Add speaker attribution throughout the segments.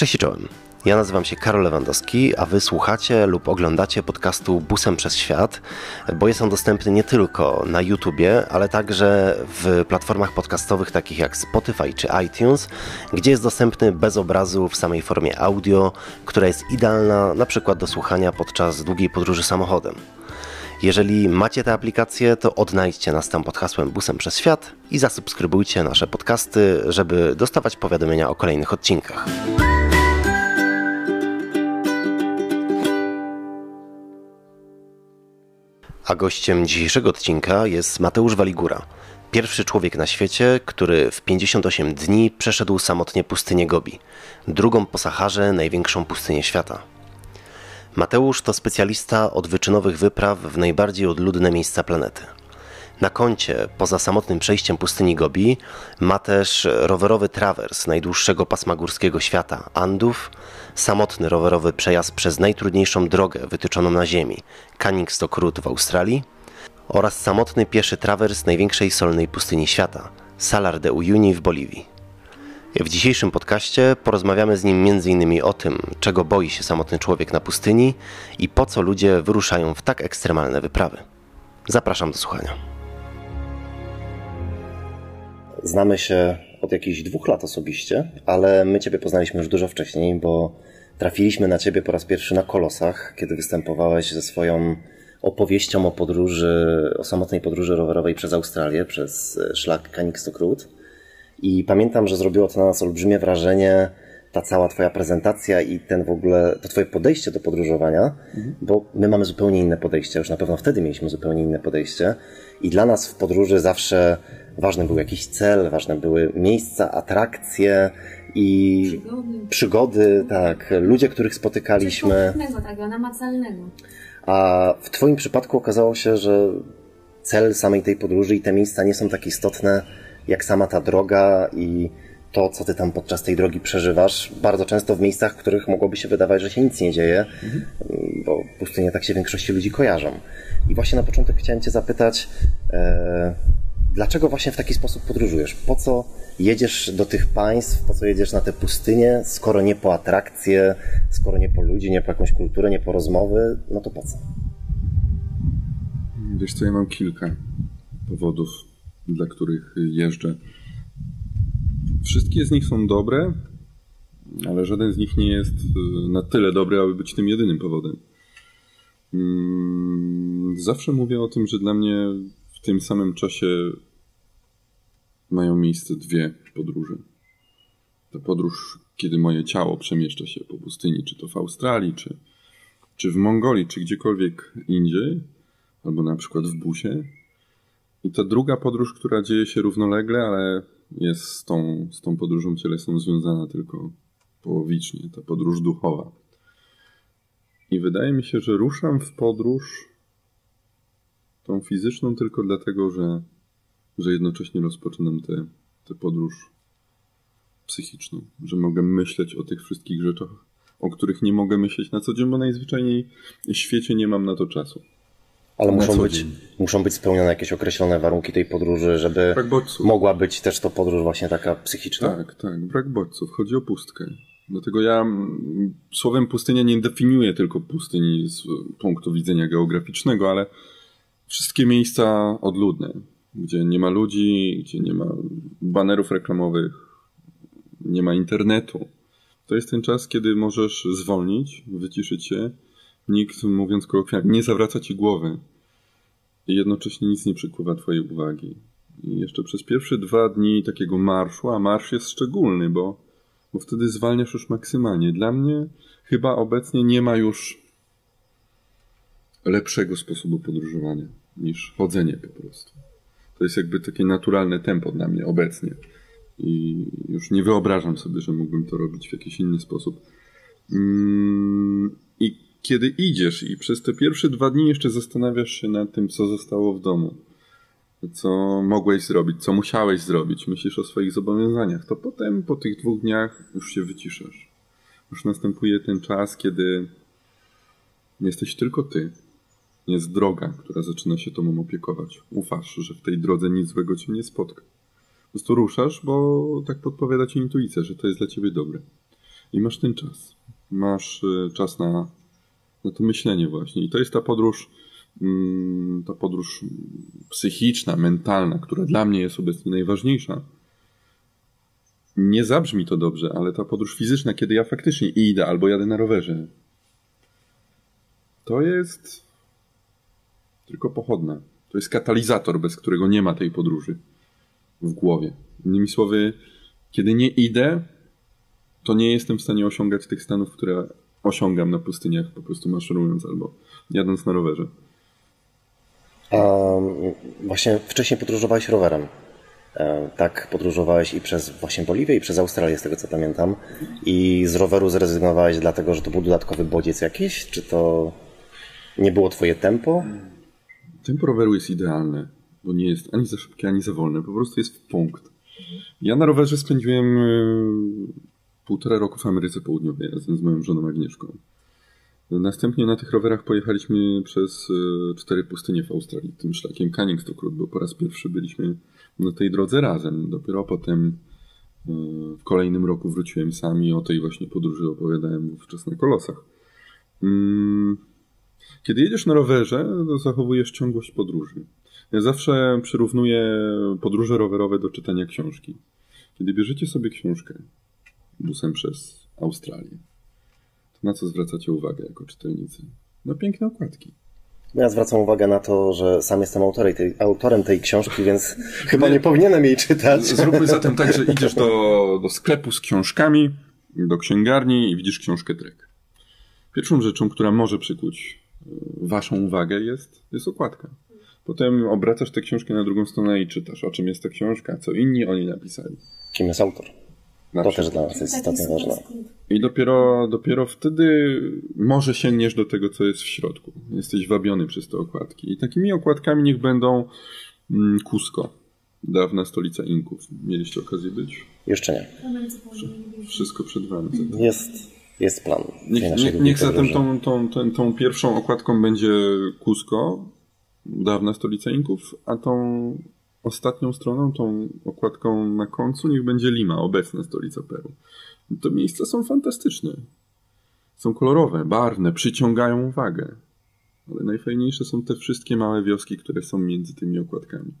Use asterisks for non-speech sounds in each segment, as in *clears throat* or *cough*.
Speaker 1: Cześć i czołem. Ja nazywam się Karol Lewandowski, a wy słuchacie lub oglądacie podcastu Busem przez Świat, bo jest on dostępny nie tylko na YouTubie, ale także w platformach podcastowych takich jak Spotify czy iTunes, gdzie jest dostępny bez obrazu w samej formie audio, która jest idealna na przykład do słuchania podczas długiej podróży samochodem. Jeżeli macie tę aplikację, to odnajdźcie nas tam pod hasłem Busem przez Świat i zasubskrybujcie nasze podcasty, żeby dostawać powiadomienia o kolejnych odcinkach. A gościem dzisiejszego odcinka jest Mateusz Waligura. Pierwszy człowiek na świecie, który w 58 dni przeszedł samotnie pustynię Gobi, drugą po Saharze największą pustynię świata. Mateusz to specjalista od wyczynowych wypraw w najbardziej odludne miejsca planety. Na koncie, poza samotnym przejściem pustyni Gobi, ma też rowerowy trawers najdłuższego pasma górskiego świata Andów, samotny rowerowy przejazd przez najtrudniejszą drogę wytyczoną na Ziemi Canningstock Route w Australii oraz samotny pieszy trawers największej solnej pustyni świata Salar de Uyuni w Boliwii. W dzisiejszym podcaście porozmawiamy z nim m.in. o tym, czego boi się samotny człowiek na pustyni i po co ludzie wyruszają w tak ekstremalne wyprawy. Zapraszam do słuchania. Znamy się od jakichś dwóch lat osobiście, ale my Ciebie poznaliśmy już dużo wcześniej, bo trafiliśmy na Ciebie po raz pierwszy na Kolosach, kiedy występowałeś ze swoją opowieścią o podróży, o samotnej podróży rowerowej przez Australię, przez szlak Canningstock Route. I pamiętam, że zrobiło to na nas olbrzymie wrażenie, ta cała Twoja prezentacja i ten w ogóle, to Twoje podejście do podróżowania, mhm. bo my mamy zupełnie inne podejście, już na pewno wtedy mieliśmy zupełnie inne podejście. I dla nas w podróży zawsze ważny był jakiś cel, ważne były miejsca, atrakcje i przygody, przygody tak, ludzie, których spotykaliśmy.
Speaker 2: Coś tak, namacalnego.
Speaker 1: A w Twoim przypadku okazało się, że cel samej tej podróży i te miejsca nie są tak istotne, jak sama ta droga i to, co ty tam podczas tej drogi przeżywasz, bardzo często w miejscach, w których mogłoby się wydawać, że się nic nie dzieje, mhm. bo pustynie tak się większości ludzi kojarzą. I właśnie na początek chciałem cię zapytać, e, dlaczego właśnie w taki sposób podróżujesz? Po co jedziesz do tych państw, po co jedziesz na te pustynie, skoro nie po atrakcje, skoro nie po ludzi, nie po jakąś kulturę, nie po rozmowy, no to po co?
Speaker 3: Wiesz co, ja mam kilka powodów, dla których jeżdżę. Wszystkie z nich są dobre, ale żaden z nich nie jest e, na tyle dobry, aby być tym jedynym powodem. Mm, zawsze mówię o tym, że dla mnie w tym samym czasie mają miejsce dwie podróże. Ta podróż, kiedy moje ciało przemieszcza się po pustyni, czy to w Australii, czy, czy w Mongolii, czy gdziekolwiek indziej, albo na przykład w busie. I ta druga podróż, która dzieje się równolegle, ale jest z tą, z tą podróżą cielesną związana tylko połowicznie, ta podróż duchowa. I wydaje mi się, że ruszam w podróż tą fizyczną tylko dlatego, że, że jednocześnie rozpoczynam tę podróż psychiczną, że mogę myśleć o tych wszystkich rzeczach, o których nie mogę myśleć na co dzień, bo najzwyczajniej w świecie nie mam na to czasu.
Speaker 1: Ale muszą być, muszą być spełnione jakieś określone warunki tej podróży, żeby mogła być też to podróż właśnie taka psychiczna.
Speaker 3: Tak, tak. Brak bodźców. Chodzi o pustkę. Dlatego ja słowem pustynia nie definiuję tylko pustyni z punktu widzenia geograficznego, ale wszystkie miejsca odludne, gdzie nie ma ludzi, gdzie nie ma banerów reklamowych, nie ma internetu. To jest ten czas, kiedy możesz zwolnić, wyciszyć się. Nikt, mówiąc kolokwialnie, nie zawraca ci głowy i jednocześnie nic nie przykuwa twojej uwagi. I jeszcze przez pierwsze dwa dni takiego marszu, a marsz jest szczególny, bo, bo wtedy zwalniasz już maksymalnie. Dla mnie chyba obecnie nie ma już lepszego sposobu podróżowania niż chodzenie po prostu. To jest jakby takie naturalne tempo dla mnie obecnie. I już nie wyobrażam sobie, że mógłbym to robić w jakiś inny sposób. Mm, I kiedy idziesz i przez te pierwsze dwa dni jeszcze zastanawiasz się nad tym, co zostało w domu, co mogłeś zrobić, co musiałeś zrobić, myślisz o swoich zobowiązaniach, to potem po tych dwóch dniach już się wyciszasz. Już następuje ten czas, kiedy jesteś tylko ty. Jest droga, która zaczyna się tobą opiekować. Ufasz, że w tej drodze nic złego cię nie spotka. Po prostu ruszasz, bo tak podpowiada ci intuicja, że to jest dla ciebie dobre. I masz ten czas. Masz y, czas na, na to myślenie właśnie. I to jest ta podróż, mm, ta podróż psychiczna, mentalna, która dla mnie jest obecnie najważniejsza. Nie zabrzmi to dobrze, ale ta podróż fizyczna, kiedy ja faktycznie idę albo jadę na rowerze, to jest tylko pochodna. To jest katalizator, bez którego nie ma tej podróży w głowie. Innymi słowy, kiedy nie idę, to nie jestem w stanie osiągać tych stanów, które osiągam na pustyniach, po prostu maszerując albo jadąc na rowerze.
Speaker 1: A właśnie wcześniej podróżowałeś rowerem. Tak, podróżowałeś i przez właśnie Boliwię, i przez Australię, z tego co pamiętam. I z roweru zrezygnowałeś dlatego, że to był dodatkowy bodziec jakiś? Czy to nie było twoje tempo?
Speaker 3: Tempo roweru jest idealne, bo nie jest ani za szybkie, ani za wolne. Po prostu jest w punkt. Ja na rowerze spędziłem e, półtora roku w Ameryce Południowej razem z moją żoną Agnieszką. Następnie na tych rowerach pojechaliśmy przez e, cztery pustynie w Australii, tym szlakiem Canning Road, bo po raz pierwszy byliśmy na tej drodze razem. Dopiero potem e, w kolejnym roku wróciłem sam i o tej właśnie podróży opowiadałem wówczas na kolosach. Kiedy jedziesz na rowerze, to zachowujesz ciągłość podróży. Ja zawsze przyrównuję podróże rowerowe do czytania książki. Kiedy bierzecie sobie książkę busem przez Australię, to na co zwracacie uwagę jako czytelnicy? Na piękne okładki.
Speaker 1: Ja zwracam uwagę na to, że sam jestem autorem tej, autorem tej książki, więc *laughs* chyba nie powinienem jej czytać.
Speaker 3: Zróbmy *laughs* zatem tak, że idziesz do, do sklepu z książkami, do księgarni i widzisz książkę Trek. Pierwszą rzeczą, która może przykuć waszą uwagę jest, jest okładka. Potem obracasz tę książkę na drugą stronę i czytasz, o czym jest ta książka, co inni o niej napisali.
Speaker 1: Kim jest autor?
Speaker 3: Na
Speaker 1: To
Speaker 3: przykład.
Speaker 1: też dla nas jest istotnie ważne.
Speaker 3: I dopiero, dopiero wtedy może sięgniesz do tego, co jest w środku. Jesteś wabiony przez te okładki. I takimi okładkami niech będą mm, Cusco, dawna stolica Inków. Mieliście okazję być?
Speaker 1: Jeszcze nie.
Speaker 3: Wszystko przed wami.
Speaker 1: Jest, jest plan.
Speaker 3: Niech,
Speaker 1: naszej
Speaker 3: niech, zatem tą, tą, tą, tą pierwszą okładką będzie Cusco, dawna stolica Inków, a tą ostatnią stroną, tą okładką na końcu, niech będzie Lima, obecna stolica Peru. Te miejsca są fantastyczne. Są kolorowe, barwne, przyciągają uwagę. Ale najfajniejsze są te wszystkie małe wioski, które są między tymi okładkami.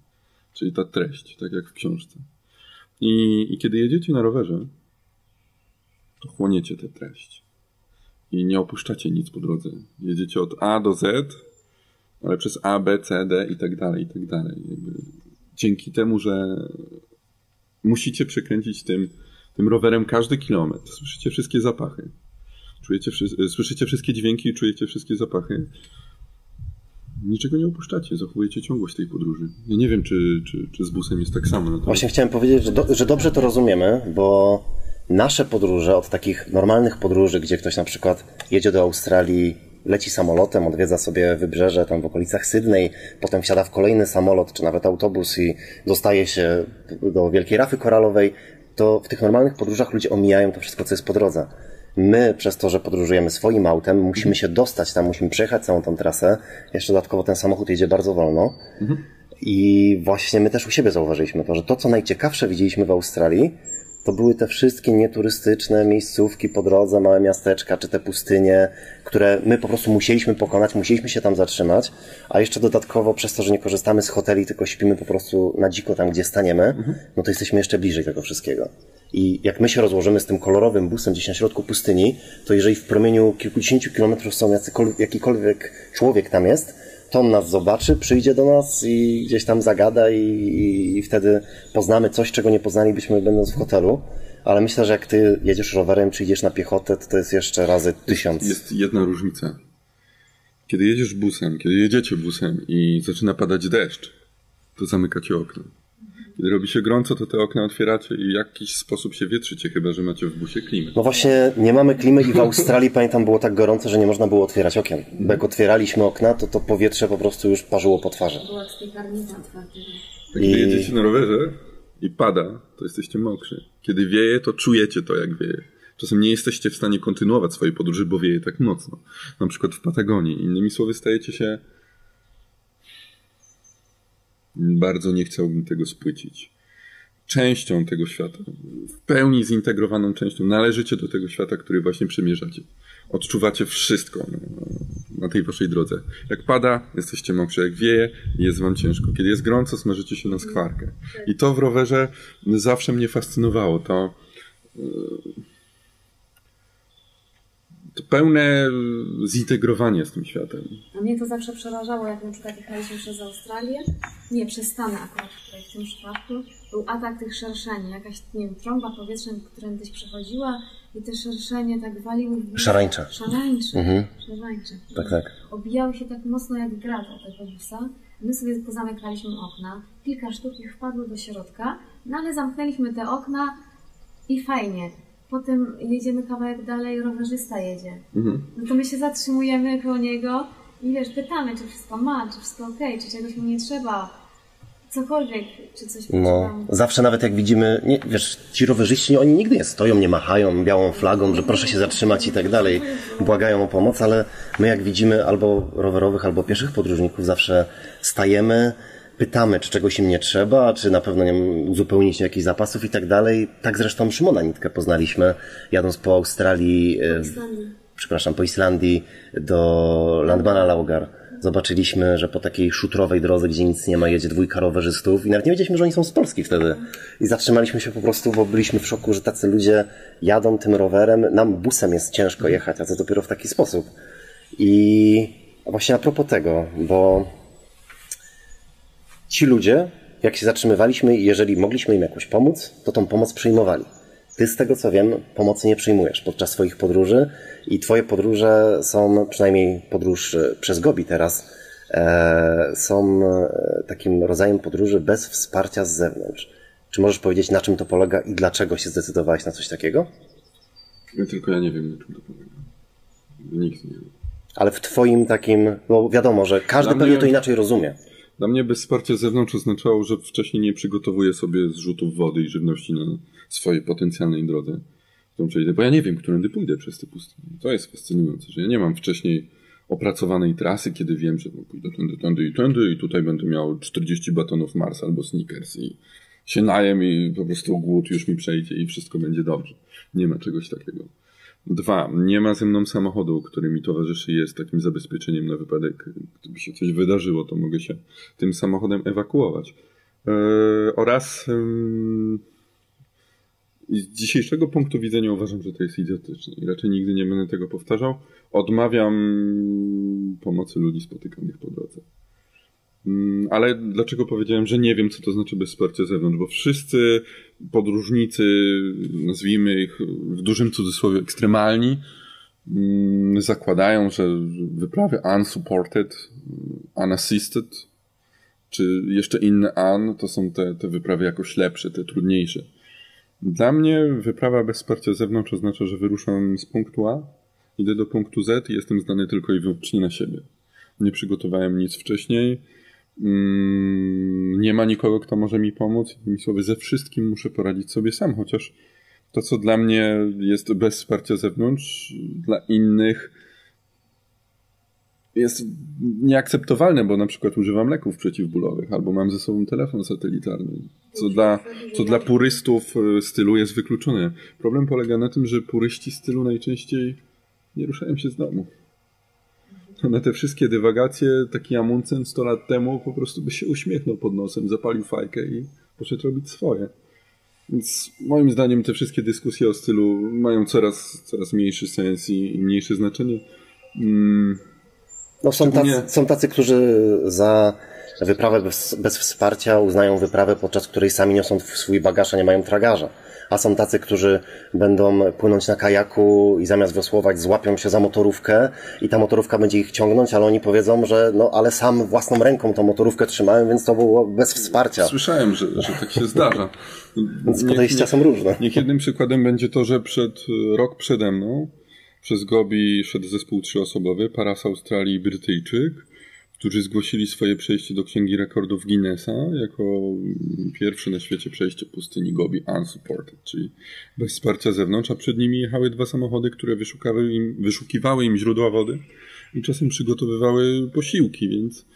Speaker 3: Czyli ta treść, tak jak w książce. I, i kiedy jedziecie na rowerze, to chłoniecie tę treść i nie opuszczacie nic po drodze. Jedziecie od A do Z, ale przez A, B, C, D i tak dalej, i tak dalej. Dzięki temu, że musicie przekręcić tym, tym rowerem każdy kilometr, słyszycie wszystkie zapachy, czujecie, słyszycie wszystkie dźwięki i czujecie wszystkie zapachy. Niczego nie opuszczacie, zachowujecie ciągłość tej podróży. Ja nie wiem, czy, czy, czy z busem jest tak samo. Natomiast
Speaker 1: Właśnie chciałem powiedzieć, że, do, że dobrze to rozumiemy, bo nasze podróże od takich normalnych podróży, gdzie ktoś na przykład jedzie do Australii, leci samolotem, odwiedza sobie wybrzeże tam w okolicach Sydney, potem wsiada w kolejny samolot czy nawet autobus i dostaje się do wielkiej rafy koralowej, to w tych normalnych podróżach ludzie omijają to wszystko, co jest po drodze. My, przez to, że podróżujemy swoim autem, musimy się dostać tam, musimy przejechać całą tą trasę. Jeszcze dodatkowo ten samochód jedzie bardzo wolno. I właśnie my też u siebie zauważyliśmy to, że to, co najciekawsze widzieliśmy w Australii, to były te wszystkie nieturystyczne miejscówki po drodze, małe miasteczka, czy te pustynie, które my po prostu musieliśmy pokonać, musieliśmy się tam zatrzymać, a jeszcze dodatkowo przez to, że nie korzystamy z hoteli, tylko śpimy po prostu na dziko tam, gdzie staniemy, no to jesteśmy jeszcze bliżej tego wszystkiego. I jak my się rozłożymy z tym kolorowym busem gdzieś na środku pustyni, to jeżeli w promieniu kilkudziesięciu kilometrów są jakikolwiek człowiek tam jest, to on nas zobaczy, przyjdzie do nas i gdzieś tam zagada i, i, i wtedy poznamy coś, czego nie poznalibyśmy będąc w hotelu. Ale myślę, że jak ty jedziesz rowerem czy idziesz na piechotę, to to jest jeszcze razy tysiąc.
Speaker 3: Jest jedna różnica. Kiedy jedziesz busem, kiedy jedziecie busem i zaczyna padać deszcz, to zamykacie okno. Kiedy robi się gorąco, to te okna otwieracie i w jakiś sposób się wietrzycie, chyba że macie w busie klimę.
Speaker 1: No właśnie, nie mamy klimy i w Australii *laughs* pamiętam było tak gorąco, że nie można było otwierać okien. Bo jak otwieraliśmy okna, to to powietrze po prostu już parzyło po twarzy.
Speaker 2: Była.
Speaker 3: Kiedy
Speaker 1: I-
Speaker 3: jedziecie na rowerze i pada, to jesteście mokrzy. Kiedy wieje, to czujecie to, jak wieje. Czasem nie jesteście w stanie kontynuować swojej podróży, bo wieje tak mocno. Na przykład w Patagonii. Innymi słowy, stajecie się... Bardzo nie chciałbym tego spłycić. częścią tego świata, w pełni zintegrowaną częścią. Należycie do tego świata, który właśnie przemierzacie. Odczuwacie wszystko na tej waszej drodze. Jak pada, jesteście mokrzy, jak wieje, jest wam ciężko. Kiedy jest gorąco, smażycie się na skwarkę. I to w rowerze zawsze mnie fascynowało. To to pełne zintegrowanie z tym światem.
Speaker 2: A mnie to zawsze przerażało, jak na przykład jechaliśmy przez Australię, nie, przez Stany akurat tutaj w tym przypadku, był atak tych szerszeni, jakaś, nie wiem, trąba powietrzna, którym gdzieś przechodziła i te szerszenie tak waliły w
Speaker 1: Szarańcze.
Speaker 2: Szarańcze,
Speaker 1: Mhm.
Speaker 2: szarańcze.
Speaker 1: Tak, tak.
Speaker 2: Obijały się tak mocno jak grata tego busa. My sobie pozamykaliśmy okna, kilka sztuk ich wpadło do środka, no ale zamknęliśmy te okna i fajnie. Potem jedziemy kawałek dalej, rowerzysta jedzie.
Speaker 3: Mhm.
Speaker 2: No to my się zatrzymujemy koło niego i wiesz, pytamy, czy wszystko ma, czy wszystko okej, czy czegoś mu nie trzeba, cokolwiek, czy coś
Speaker 1: No, zawsze nawet jak widzimy, nie, wiesz, ci rowerzyści, oni nigdy nie stoją, nie machają białą flagą, że proszę się zatrzymać i tak dalej, błagają o pomoc, ale my jak widzimy albo rowerowych, albo pieszych podróżników zawsze stajemy, pytamy, czy czegoś im nie trzeba, czy na pewno nie uzupełnić jakichś zapasów i tak dalej. Tak zresztą Szymona Nitkę poznaliśmy, jadąc po Australii, e,
Speaker 2: Islandii.
Speaker 1: przepraszam, po Islandii do Landmana Laugar. Zobaczyliśmy, że po takiej szutrowej drodze, gdzie nic nie ma, jedzie dwójka rowerzystów i nawet nie wiedzieliśmy, że oni są z Polski wtedy. I zatrzymaliśmy się po prostu, bo byliśmy w szoku, że tacy ludzie jadą tym rowerem. Nam busem jest ciężko jechać, a to dopiero w taki sposób. I właśnie a propos tego, bo ci ludzie, jak się zatrzymywaliśmy i jeżeli mogliśmy im jakoś pomóc, to tą pomoc przyjmowali. Ty z tego co wiem, pomocy nie przyjmujesz podczas swoich podróży i twoje podróże są, przynajmniej podróż e, przez Gobi teraz, e, są e, takim rodzajem podróży bez wsparcia z zewnątrz. Czy możesz powiedzieć, na czym to polega i dlaczego się zdecydowałeś na coś takiego?
Speaker 3: Ja tylko ja nie wiem, na czym to polega. Nikt nie wie.
Speaker 1: Ale w twoim takim, bo wiadomo, że każdy pewnie to inaczej rozumie.
Speaker 3: Dla mnie bez wsparcia z zewnątrz oznaczało, że wcześniej nie przygotowuję sobie zrzutów wody i żywności na swojej potencjalnej drodze, którą przejdę, bo ja nie wiem, którędy pójdę przez te pustynie. To jest fascynujące, że ja nie mam wcześniej opracowanej trasy, kiedy wiem, że pójdę tędy, tędy i tędy i tutaj będę miał 40 batonów Mars albo Snickers i się najem i po prostu głód już mi przejdzie i wszystko będzie dobrze. Nie ma czegoś takiego. Dwa, nie ma ze mną samochodu, który mi towarzyszy jest takim zabezpieczeniem na wypadek, gdyby się coś wydarzyło, to mogę się tym samochodem ewakuować. Eee, oraz i z dzisiejszego punktu widzenia uważam, że to jest idiotyczne i raczej nigdy nie będę tego powtarzał. Odmawiam pomocy ludzi spotykanych po drodze. Mm, Ale dlaczego powiedziałem, że nie wiem, co to znaczy bez wsparcia z zewnątrz? Bo wszyscy podróżnicy, nazwijmy ich w dużym cudzysłowie ekstremalni, mm, zakładają, że wyprawy unsupported, unassisted, czy jeszcze inne un, to są te, te wyprawy jakoś lepsze, te trudniejsze. Dla mnie wyprawa bez wsparcia zewnątrz oznacza, że wyruszam z punktu A, idę do punktu Z i jestem zdany tylko i wyłącznie na siebie. Nie przygotowałem nic wcześniej. Mm, Nie ma nikogo, kto może mi pomóc. Innymi słowy, ze wszystkim muszę poradzić sobie sam, chociaż to, co dla mnie jest bez wsparcia zewnątrz, dla innych jest nieakceptowalne, bo na przykład używam leków przeciwbólowych albo mam ze sobą telefon satelitarny, co dla, co dla purystów y, stylu jest wykluczone. Problem polega na tym, że puryści stylu najczęściej nie ruszają się z domu. Na te wszystkie dywagacje taki Amundsen 100 lat temu po prostu by się uśmiechnął pod nosem, zapalił fajkę i poszedł robić swoje. Więc moim zdaniem te wszystkie dyskusje o stylu mają coraz, coraz mniejszy sens i, i mniejsze znaczenie. Mm,
Speaker 1: No są tacy,
Speaker 3: Szczególnie-
Speaker 1: są tacy, którzy za wyprawę bez, bez wsparcia uznają wyprawę, podczas której sami niosą swój bagaż, a nie mają tragarza. A są tacy, którzy będą płynąć na kajaku i zamiast wiosłować złapią się za motorówkę i ta motorówka będzie ich ciągnąć, ale oni powiedzą, że no ale sam własną ręką tą motorówkę trzymałem, więc to było bez wsparcia.
Speaker 3: Słyszałem, że, że tak się zdarza.
Speaker 1: Więc podejścia są różne.
Speaker 3: Niech jednym przykładem będzie to, że przed rok przede mną przez Gobi szedł zespół trzyosobowy, para z Australii i Brytyjczyk, którzy zgłosili swoje przejście do Księgi Rekordów Guinnessa jako pierwsze na świecie przejście pustyni Gobi unsupported, czyli bez wsparcia z zewnątrz, a przed nimi jechały dwa samochody, które wyszukały im, wyszukiwały im źródła wody i czasem przygotowywały posiłki, więc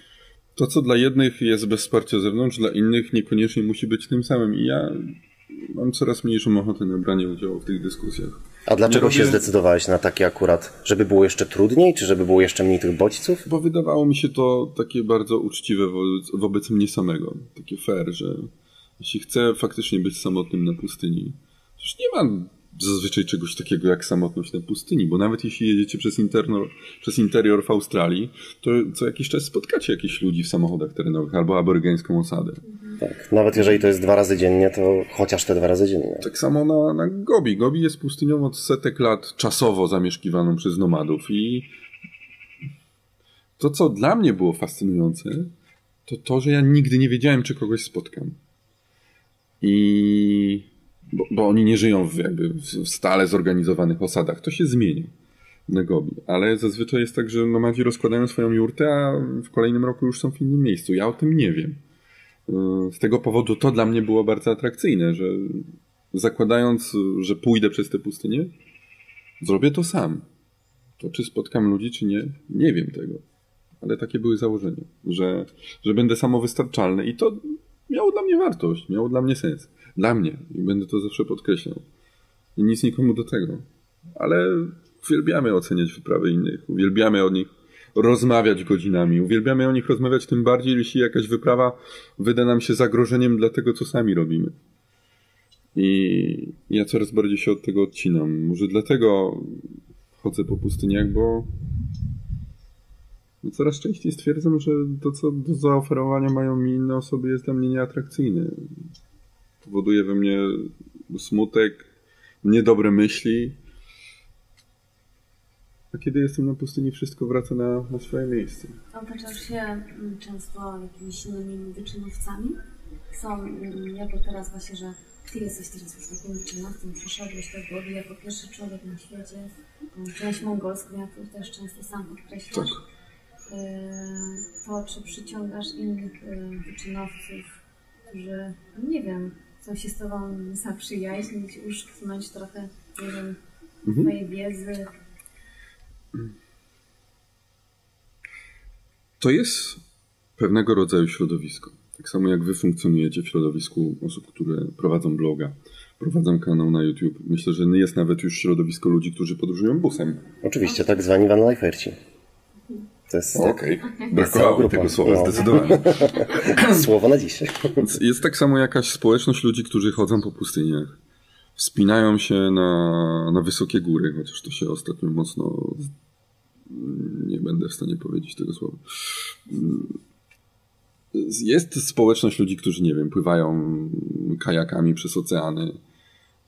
Speaker 3: To, co dla jednych jest bez wsparcia z zewnątrz, dla innych niekoniecznie musi być tym samym. I ja mam coraz mniejszą ochotę na branie udziału w tych dyskusjach.
Speaker 1: A dlaczego
Speaker 3: Nie
Speaker 1: się
Speaker 3: robię-
Speaker 1: zdecydowałeś na takie akurat? Żeby było jeszcze trudniej, czy żeby było jeszcze mniej tych bodźców?
Speaker 3: Bo wydawało mi się to takie bardzo uczciwe wobec, wobec mnie samego. Takie fair, że jeśli chcę faktycznie być samotnym na pustyni, przecież nie ma zazwyczaj czegoś takiego jak samotność na pustyni, bo nawet jeśli jedziecie przez, interno, przez interior w Australii, to co jakiś czas spotkacie jakichś ludzi w samochodach terenowych albo aborygeńską osadę.
Speaker 1: Tak. Nawet jeżeli to jest dwa razy dziennie, to chociaż te dwa razy dziennie.
Speaker 3: Tak samo na, na Gobi. Gobi jest pustynią od setek lat czasowo zamieszkiwaną przez nomadów i to, co dla mnie było fascynujące, to to, że ja nigdy nie wiedziałem, czy kogoś spotkam. I bo, bo oni nie żyją w, jakby w stale zorganizowanych osadach. To się zmienia na Gobi. Ale zazwyczaj jest tak, że nomadzi rozkładają swoją jurtę, a w kolejnym roku już są w innym miejscu. Ja o tym nie wiem. Yy, Z tego powodu to dla mnie było bardzo atrakcyjne, że zakładając, że pójdę przez tę pustynię, zrobię to sam. To czy spotkam ludzi, czy nie, nie wiem tego. Ale takie były założenia, że, że będę samowystarczalny i to miało dla mnie wartość, miało dla mnie sens. Dla mnie. I będę to zawsze podkreślał. I nic nikomu do tego. Ale uwielbiamy oceniać wyprawy innych, uwielbiamy o nich rozmawiać godzinami, uwielbiamy o nich rozmawiać tym bardziej, jeśli jakaś wyprawa wyda nam się zagrożeniem dla tego, co sami robimy. I ja coraz bardziej się od tego odcinam. Może dlatego chodzę po pustyniach, bo no coraz częściej stwierdzam, że to, co do zaoferowania mają mi inne osoby, jest dla mnie nieatrakcyjne. Powoduje we mnie smutek, niedobre myśli. A kiedy jestem na pustyni, wszystko wraca na, na swoje miejsce.
Speaker 2: Otaczasz się mm, często jakimiś innymi wyczynowcami? Są, mm, jako teraz właśnie, że Ty jesteś teraz już takim wyczynowcem, przeszedłeś do głowy jako pierwszy człowiek na świecie, mm, część mongolską, jak to też często sam podkreślasz.
Speaker 3: Tak.
Speaker 2: Yy, To czy przyciągasz innych yy, wyczynowców, którzy, nie wiem, chcą się z Tobą zaprzyjaźnić, uszknąć trochę, nie wiem,
Speaker 3: Mhm.
Speaker 2: Twojej wiedzy,
Speaker 3: To jest pewnego rodzaju środowisko. Tak samo jak wy funkcjonujecie w środowisku osób, które prowadzą bloga, prowadzą kanał na YouTube. Myślę, że jest nawet już środowisko ludzi, którzy podróżują busem.
Speaker 1: Oczywiście, tak zwani vanliferci. To jest
Speaker 3: Okej,
Speaker 1: cała
Speaker 3: brakowało
Speaker 1: grupa.
Speaker 3: tego słowa,
Speaker 1: No.
Speaker 3: zdecydowanie. *laughs*
Speaker 1: słowo na dzisiaj.
Speaker 3: Więc jest tak samo jakaś społeczność ludzi, którzy chodzą po pustyniach, wspinają się na, na wysokie góry, chociaż to się ostatnio mocno. Nie będę w stanie powiedzieć tego słowa. Jest społeczność ludzi, którzy, nie wiem, pływają kajakami przez oceany.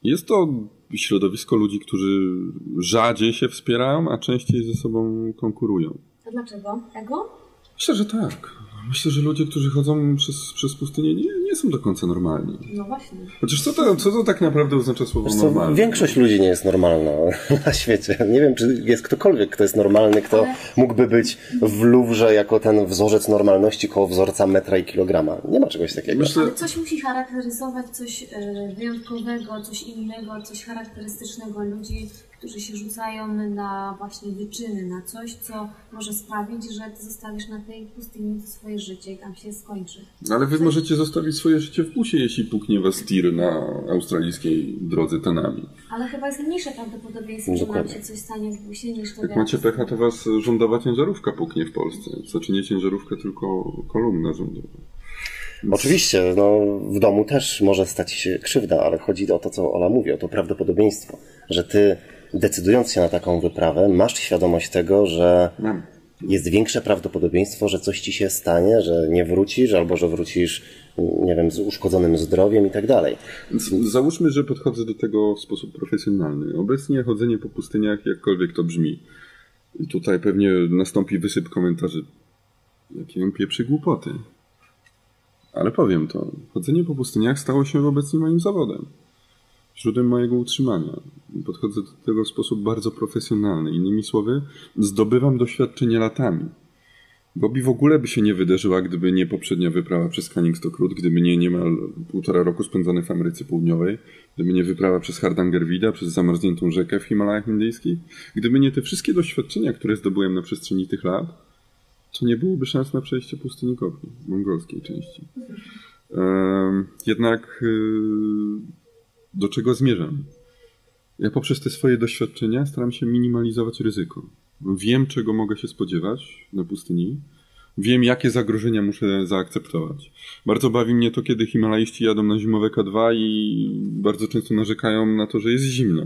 Speaker 3: Jest to środowisko ludzi, którzy rzadziej się wspierają, a częściej ze sobą konkurują.
Speaker 2: A dlaczego? Ego?
Speaker 3: Myślę, że tak. Myślę, że ludzie, którzy chodzą przez, przez pustynię, nie, nie są do końca normalni.
Speaker 2: No właśnie.
Speaker 3: Chociaż co to, co to tak naprawdę oznacza słowo
Speaker 1: Wiesz co,
Speaker 3: normalny?
Speaker 1: większość ludzi nie jest normalna *laughs* na świecie. Nie wiem, czy jest ktokolwiek, kto jest normalny, kto
Speaker 2: Ale-
Speaker 1: mógłby być w Louvre jako ten wzorzec normalności koło wzorca metra i kilograma. Nie ma czegoś takiego.
Speaker 3: Myślę,
Speaker 2: Ale coś musi charakteryzować, coś e, wyjątkowego, coś innego, coś charakterystycznego ludzi, którzy się rzucają na właśnie wyczyny, na coś, co może sprawić, że ty zostawisz na tej pustyni to swoje życie i tam się skończy.
Speaker 3: ale wy możecie zostawić swoje życie w busie, jeśli puknie was tir na australijskiej drodze Tanami.
Speaker 2: Ale chyba jest mniejsze prawdopodobieństwo, że nam się coś stanie w busie niż to
Speaker 3: Jak
Speaker 2: wiatr.
Speaker 3: macie pecha, to was rządowa ciężarówka puknie w Polsce. Znaczy nie ciężarówka, tylko kolumna rządowa.
Speaker 1: Oczywiście, no, w domu też może stać się krzywda, ale chodzi o to, co Ola mówi, o to prawdopodobieństwo, że ty decydując się na taką wyprawę, masz świadomość tego, że
Speaker 3: Mam.
Speaker 1: jest większe prawdopodobieństwo, że coś ci się stanie, że nie wrócisz, albo że wrócisz, nie wiem, z uszkodzonym zdrowiem i tak dalej.
Speaker 3: Załóżmy, że podchodzę do tego w sposób profesjonalny. Obecnie chodzenie po pustyniach, jakkolwiek to brzmi, i tutaj pewnie nastąpi wysyp komentarzy. Jakie on pieprzy głupoty. Ale powiem to. Chodzenie po pustyniach stało się obecnie moim zawodem. Źródłem mojego utrzymania. Podchodzę do tego w sposób bardzo profesjonalny. Innymi słowy, zdobywam doświadczenie latami. Gobi w ogóle by się nie wydarzyła, gdyby nie poprzednia wyprawa przez Canning Stokrut, gdyby nie niemal półtora roku spędzone w Ameryce Południowej, gdyby nie wyprawa przez Hardangerwida, przez zamarzniętą rzekę w Himalajach Indyjskich, gdyby nie te wszystkie doświadczenia, które zdobyłem na przestrzeni tych lat, to nie byłoby szans na przejście pustyni Gobi, mongolskiej części. Jednak y, do czego zmierzam? Ja poprzez te swoje doświadczenia staram się minimalizować ryzyko. Wiem, czego mogę się spodziewać na pustyni. Wiem, jakie zagrożenia muszę zaakceptować. Bardzo bawi mnie to, kiedy Himalaiści jadą na zimowe K2 i bardzo często narzekają na to, że jest zimno.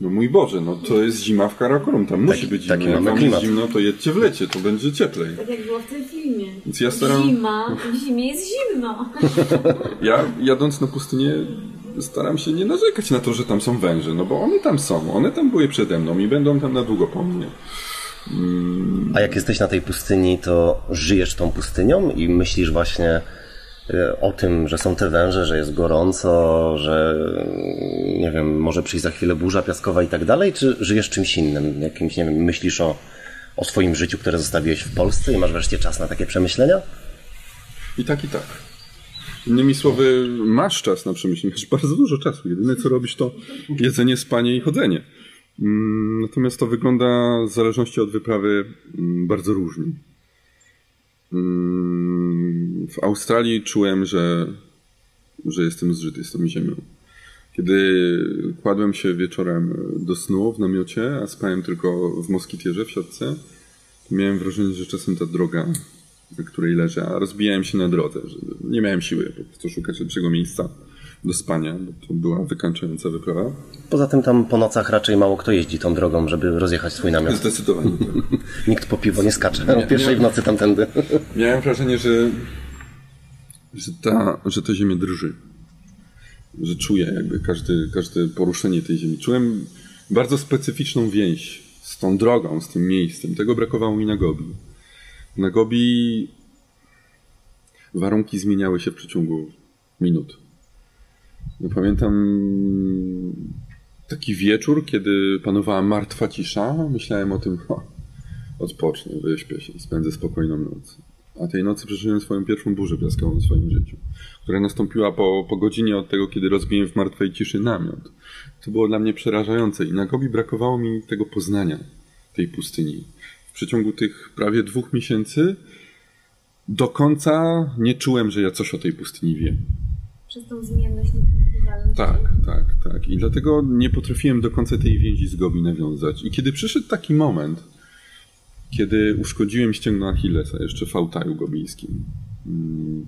Speaker 3: No mój Boże, no to jest zima w Karakorum, tam musi być zimno. Jak tam jest zimno, to jedźcie w lecie, to będzie cieplej.
Speaker 2: Tak jak było w tym filmie.
Speaker 3: Więc ja staram...
Speaker 2: Zima, w zimie jest zimno.
Speaker 3: Ja jadąc na pustynię staram się nie narzekać na to, że tam są węże, no bo one tam są, one tam były przede mną i będą tam na długo po mnie.
Speaker 1: A jak jesteś na tej pustyni, to żyjesz tą pustynią i myślisz właśnie e, o tym, że są te węże, że jest gorąco, że nie wiem, może przyjść za chwilę burza piaskowa i tak dalej, czy żyjesz czymś innym? Jakimś, nie wiem, myślisz o, o swoim życiu, które zostawiłeś w Polsce i masz wreszcie czas na takie przemyślenia?
Speaker 3: I tak, i tak. Innymi słowy, masz czas na przemyślenie, masz bardzo dużo czasu. Jedyne co robisz to jedzenie, spanie i chodzenie. Mm, natomiast to wygląda w zależności od wyprawy mm, bardzo różnie. Mm, w Australii czułem, że, że jestem zżyty tą ziemią. Kiedy kładłem się wieczorem do snu w namiocie, a spałem tylko w moskitierze w siatce, miałem wrażenie, że czasem ta droga której leżę, a rozbijałem się na drodze. Nie miałem siły po prostu szukać lepszego miejsca do spania, bo to była wykańczająca wyprawa.
Speaker 1: Poza tym tam po nocach raczej mało kto jeździ tą drogą, żeby rozjechać swój namiot.
Speaker 3: Zdecydowanie. Tak. *laughs*
Speaker 1: Nikt po piwo nie skacze o pierwszej w nocy tamtędy.
Speaker 3: Miałem wrażenie, że, że, ta, że ta ziemia drży. Że czuję jakby każdy, każde poruszenie tej ziemi. Czułem bardzo specyficzną więź z tą drogą, z tym miejscem. Tego brakowało mi na Gobi. Na Gobi warunki zmieniały się w przeciągu minut. Pamiętam taki wieczór, kiedy panowała martwa cisza. Myślałem o tym, ha, odpocznę, wyśpię się, spędzę spokojną noc. A tej nocy przeżyłem swoją pierwszą burzę piaskową w swoim życiu, która nastąpiła po, po godzinie od tego, kiedy rozbiłem w martwej ciszy namiot. To było dla mnie przerażające i na Gobi brakowało mi tego poznania tej pustyni przeciągu tych prawie dwóch miesięcy do końca nie czułem, że ja coś o tej pustyni wiem.
Speaker 2: Przez tą zmienność nieprzewidywalność.
Speaker 3: Tak, tak, tak. I dlatego nie potrafiłem do końca tej więzi z Gobi nawiązać. I kiedy przyszedł taki moment, kiedy uszkodziłem ścięgno Achillesa jeszcze w Altaju gobijskim mm,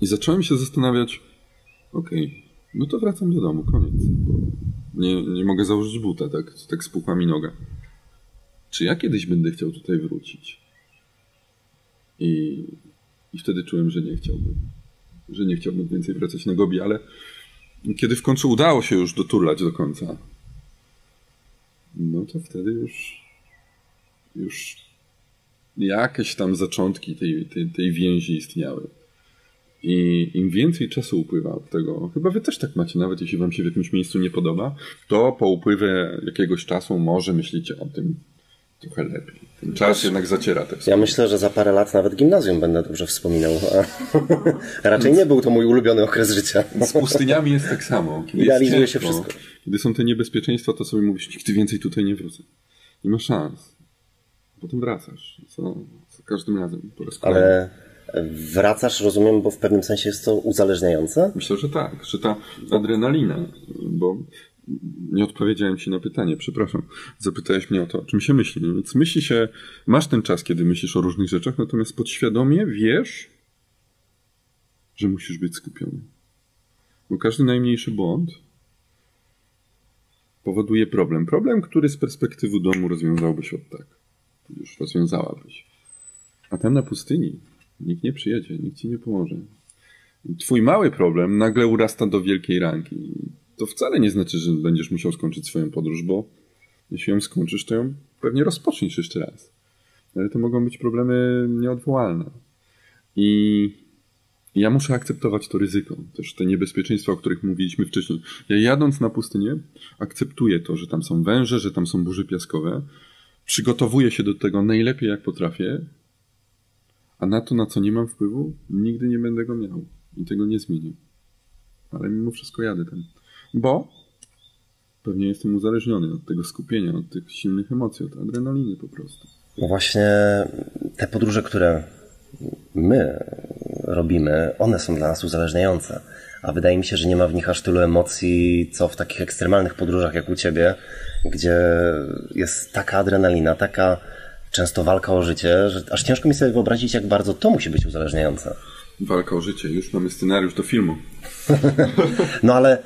Speaker 3: i zacząłem się zastanawiać, okej, okay, no to wracam do domu, koniec, bo nie, nie mogę założyć buta, tak, tak spukła mi noga czy ja kiedyś będę chciał tutaj wrócić? I, i wtedy czułem, że nie chciałbym. Że nie chciałbym więcej wracać na Gobi, ale kiedy w końcu udało się już doturlać do końca, no to wtedy już, już jakieś tam zaczątki tej, tej, tej więzi istniały. I im więcej czasu upływa od tego, chyba wy też tak macie, nawet jeśli wam się w jakimś miejscu nie podoba, to po upływie jakiegoś czasu może myślicie o tym, trochę lepiej. Ten czas jednak zaciera te
Speaker 1: Ja myślę, że za parę lat nawet gimnazjum będę dobrze wspominał. *laughs* Raczej nie był to mój ulubiony okres życia.
Speaker 3: Z pustyniami jest tak samo.
Speaker 1: Kiedy Idealizuje się wszystko.
Speaker 3: Kiedy są te niebezpieczeństwa, to sobie mówisz, nigdy więcej tutaj nie wrócę. Nie ma szans. Potem wracasz. Co, co każdym razem. Po raz
Speaker 1: Ale wracasz, rozumiem, bo w pewnym sensie jest to uzależniające?
Speaker 3: Myślę, że tak, że ta adrenalina, bo nie odpowiedziałem ci na pytanie, przepraszam. Zapytałeś mnie o to, o czym się myśli. Więc myśli się, masz ten czas, kiedy myślisz o różnych rzeczach, natomiast podświadomie wiesz, że musisz być skupiony. Bo każdy najmniejszy błąd powoduje problem. Problem, który z perspektywy domu rozwiązałbyś od tak. Już rozwiązałabyś. A tam na pustyni nikt nie przyjedzie, nikt ci nie pomoże. Twój mały problem nagle urasta do wielkiej ranki to wcale nie znaczy, że będziesz musiał skończyć swoją podróż, bo jeśli ją skończysz, to ją pewnie rozpoczniesz jeszcze raz. Ale to mogą być problemy nieodwołalne. I ja muszę akceptować to ryzyko, też te niebezpieczeństwa, o których mówiliśmy wcześniej. Ja jadąc na pustynię, akceptuję to, że tam są węże, że tam są burze piaskowe, przygotowuję się do tego najlepiej jak potrafię, a na to, na co nie mam wpływu, nigdy nie będę go miał i tego nie zmienię. Ale mimo wszystko jadę tam. Bo pewnie jestem uzależniony od tego skupienia, od tych silnych emocji, od adrenaliny po prostu.
Speaker 1: No właśnie te podróże, które my robimy, one są dla nas uzależniające. A wydaje mi się, że nie ma w nich aż tylu emocji, co w takich ekstremalnych podróżach jak u ciebie, gdzie jest taka adrenalina, taka często walka o życie, że aż ciężko mi sobie wyobrazić, jak bardzo to musi być uzależniające.
Speaker 3: Walka o życie. Już mamy scenariusz do filmu. *laughs*
Speaker 1: No ale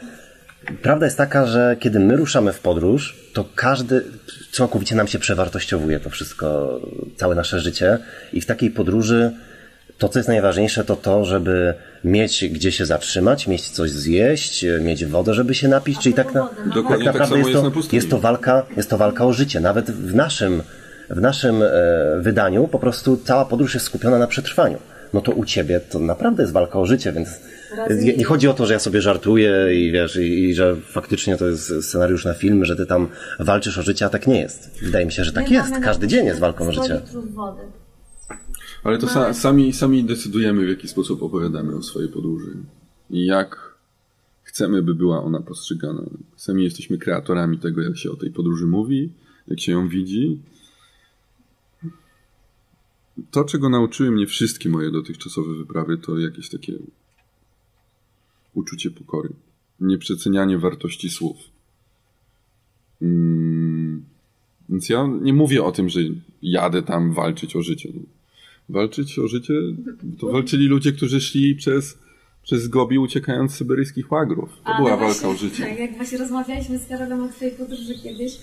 Speaker 1: prawda jest taka, że kiedy my ruszamy w podróż, to każdy całkowicie nam się przewartościowuje to wszystko, całe nasze życie i w takiej podróży to, co jest najważniejsze, to to, żeby mieć gdzie się zatrzymać, mieć coś zjeść, mieć wodę, żeby się napić, czyli tak, na,
Speaker 2: no
Speaker 1: tak
Speaker 3: tak
Speaker 1: naprawdę jest,
Speaker 3: jest
Speaker 1: to,
Speaker 3: pustyni.
Speaker 1: jest, to walka, jest to walka o życie. Nawet w naszym, w naszym e, wydaniu po prostu cała podróż jest skupiona na przetrwaniu. No to u ciebie to naprawdę jest walka o życie, więc nie, nie chodzi o to, że ja sobie żartuję i wiesz, i, i że faktycznie to jest scenariusz na film, że ty tam walczysz o życie, a tak nie jest. Wydaje mi się, że tak
Speaker 2: My
Speaker 1: jest.
Speaker 2: mamy
Speaker 1: Każdy dzień jest walką o
Speaker 2: 100
Speaker 1: życie.
Speaker 2: wody.
Speaker 3: Ale to sa, sami, sami decydujemy, w jaki sposób opowiadamy o swojej podróży i jak chcemy, by była ona postrzegana. Sami jesteśmy kreatorami tego, jak się o tej podróży mówi, jak się ją widzi. To, czego nauczyły mnie wszystkie moje dotychczasowe wyprawy, to jakieś takie uczucie pokory. Nieprzecenianie wartości słów. Mm, Więc ja nie mówię o tym, że jadę tam walczyć o życie. Walczyć o życie to walczyli ludzie, którzy szli przez, przez Gobi uciekając z syberyjskich łagrów. To
Speaker 2: A,
Speaker 3: była
Speaker 2: no
Speaker 3: walka
Speaker 2: właśnie,
Speaker 3: o życie.
Speaker 2: Tak, jak właśnie rozmawialiśmy z Karolem o twojej podróży kiedyś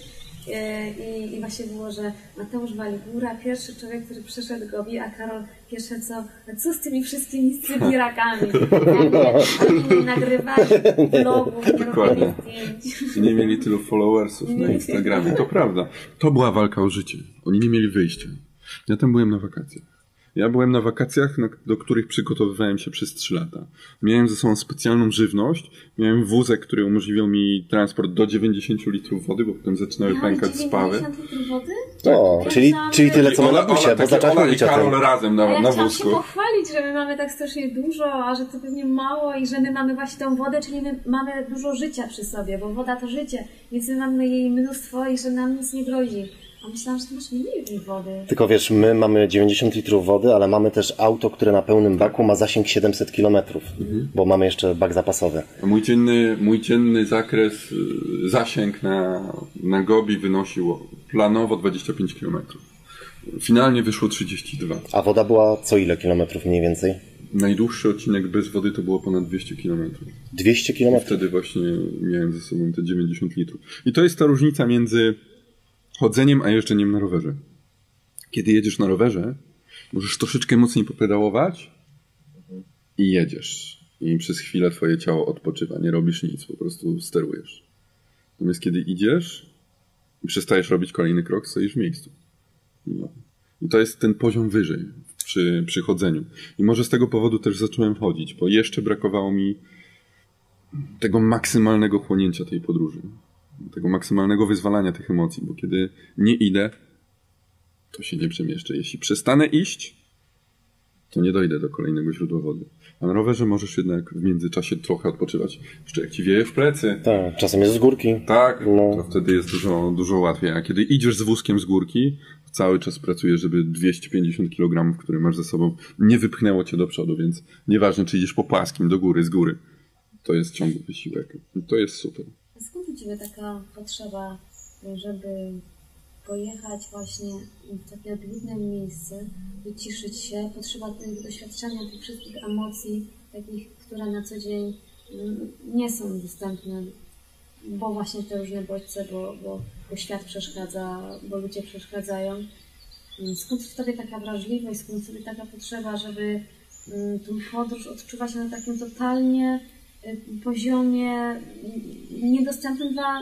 Speaker 2: i, i właśnie było, że Mateusz Waligura, pierwszy człowiek, który przeszedł Gobi, a Karol pierwsze co, "A co z tymi wszystkimi sybirakami? *laughs* Oni *laughs* nie nagrywali vlogów, nie
Speaker 3: Dokładnie.
Speaker 2: zdjęć.
Speaker 3: Nie mieli tylu followersów na Instagramie. To prawda. To była walka o życie. Oni nie mieli wyjścia. Ja tam byłem na wakacjach. Ja byłem na wakacjach, do których przygotowywałem się przez 3 lata. Miałem ze sobą specjalną żywność, miałem wózek, który umożliwiał mi transport do 90 litrów wody, bo potem zaczynały
Speaker 2: Miałeś
Speaker 3: pękać spawy.
Speaker 2: 90 litrów wody?
Speaker 1: O,
Speaker 2: Tak.
Speaker 1: czyli,
Speaker 2: Ja
Speaker 1: czyli tyle co my na busie, bo
Speaker 3: Ola
Speaker 1: mówić
Speaker 3: i
Speaker 1: o tym.
Speaker 3: Karol razem
Speaker 2: A
Speaker 3: na,
Speaker 2: ja
Speaker 3: na
Speaker 2: chciałam się
Speaker 3: wózku.
Speaker 2: pochwalić, że my mamy tak strasznie dużo, a że to pewnie mało i że my mamy właśnie tą wodę, czyli my mamy dużo życia przy sobie, bo woda to życie, więc my mamy jej mnóstwo i że nam nic nie grozi. A myślałam, że ty masz mniej wody.
Speaker 1: Tylko wiesz, my mamy 90 litrów wody, ale mamy też auto, które na pełnym baku ma zasięg 700 kilometrów, bo mamy jeszcze bak zapasowy.
Speaker 3: A mój dzienny, mój dzienny zakres, y, zasięg na, na Gobi wynosił planowo 25 km. Finalnie wyszło 32.
Speaker 1: A woda była co ile kilometrów mniej więcej?
Speaker 3: Najdłuższy odcinek bez wody to było ponad 200 km.
Speaker 1: 200 kilometrów.
Speaker 3: Wtedy właśnie miałem ze sobą te 90 litrów. I to jest ta różnica między chodzeniem a jeżdżeniem na rowerze. Kiedy jedziesz na rowerze, możesz troszeczkę mocniej popedałować i jedziesz. I przez chwilę twoje ciało odpoczywa, nie robisz nic, po prostu sterujesz. Natomiast kiedy idziesz i przestajesz robić kolejny krok, stoisz w miejscu. No. I to jest ten poziom wyżej przy, przy chodzeniu. I może z tego powodu też zacząłem chodzić, bo jeszcze brakowało mi tego maksymalnego chłonięcia tej podróży. Tego maksymalnego wyzwalania tych emocji, bo kiedy nie idę, to się nie przemieszczę. Jeśli przestanę iść, to nie dojdę do kolejnego źródła wody. A na rowerze możesz jednak w międzyczasie trochę odpoczywać. Jeszcze jak ci wieje w plecy,
Speaker 1: Tak, czasem jest z górki.
Speaker 3: tak,
Speaker 1: No.
Speaker 3: to wtedy jest dużo, dużo łatwiej. A kiedy idziesz z wózkiem z górki, cały czas pracujesz, żeby 250 kg, które masz ze sobą, nie wypchnęło cię do przodu, więc nieważne, czy idziesz po płaskim, do góry, z góry. To jest ciągły wysiłek. To jest super.
Speaker 2: A skąd u Ciebie taka potrzeba, żeby pojechać właśnie w takie odludne miejsce, wyciszyć się, potrzeba tego doświadczenia tych wszystkich emocji, takich, które na co dzień mm, nie są dostępne, bo właśnie te różne bodźce, bo, bo, bo świat przeszkadza, bo ludzie przeszkadzają. Mm, Skąd w Tobie taka wrażliwość, skąd w Tobie taka potrzeba, żeby mm, tą podróż odczuwać na takim totalnie poziomie niedostępnym dla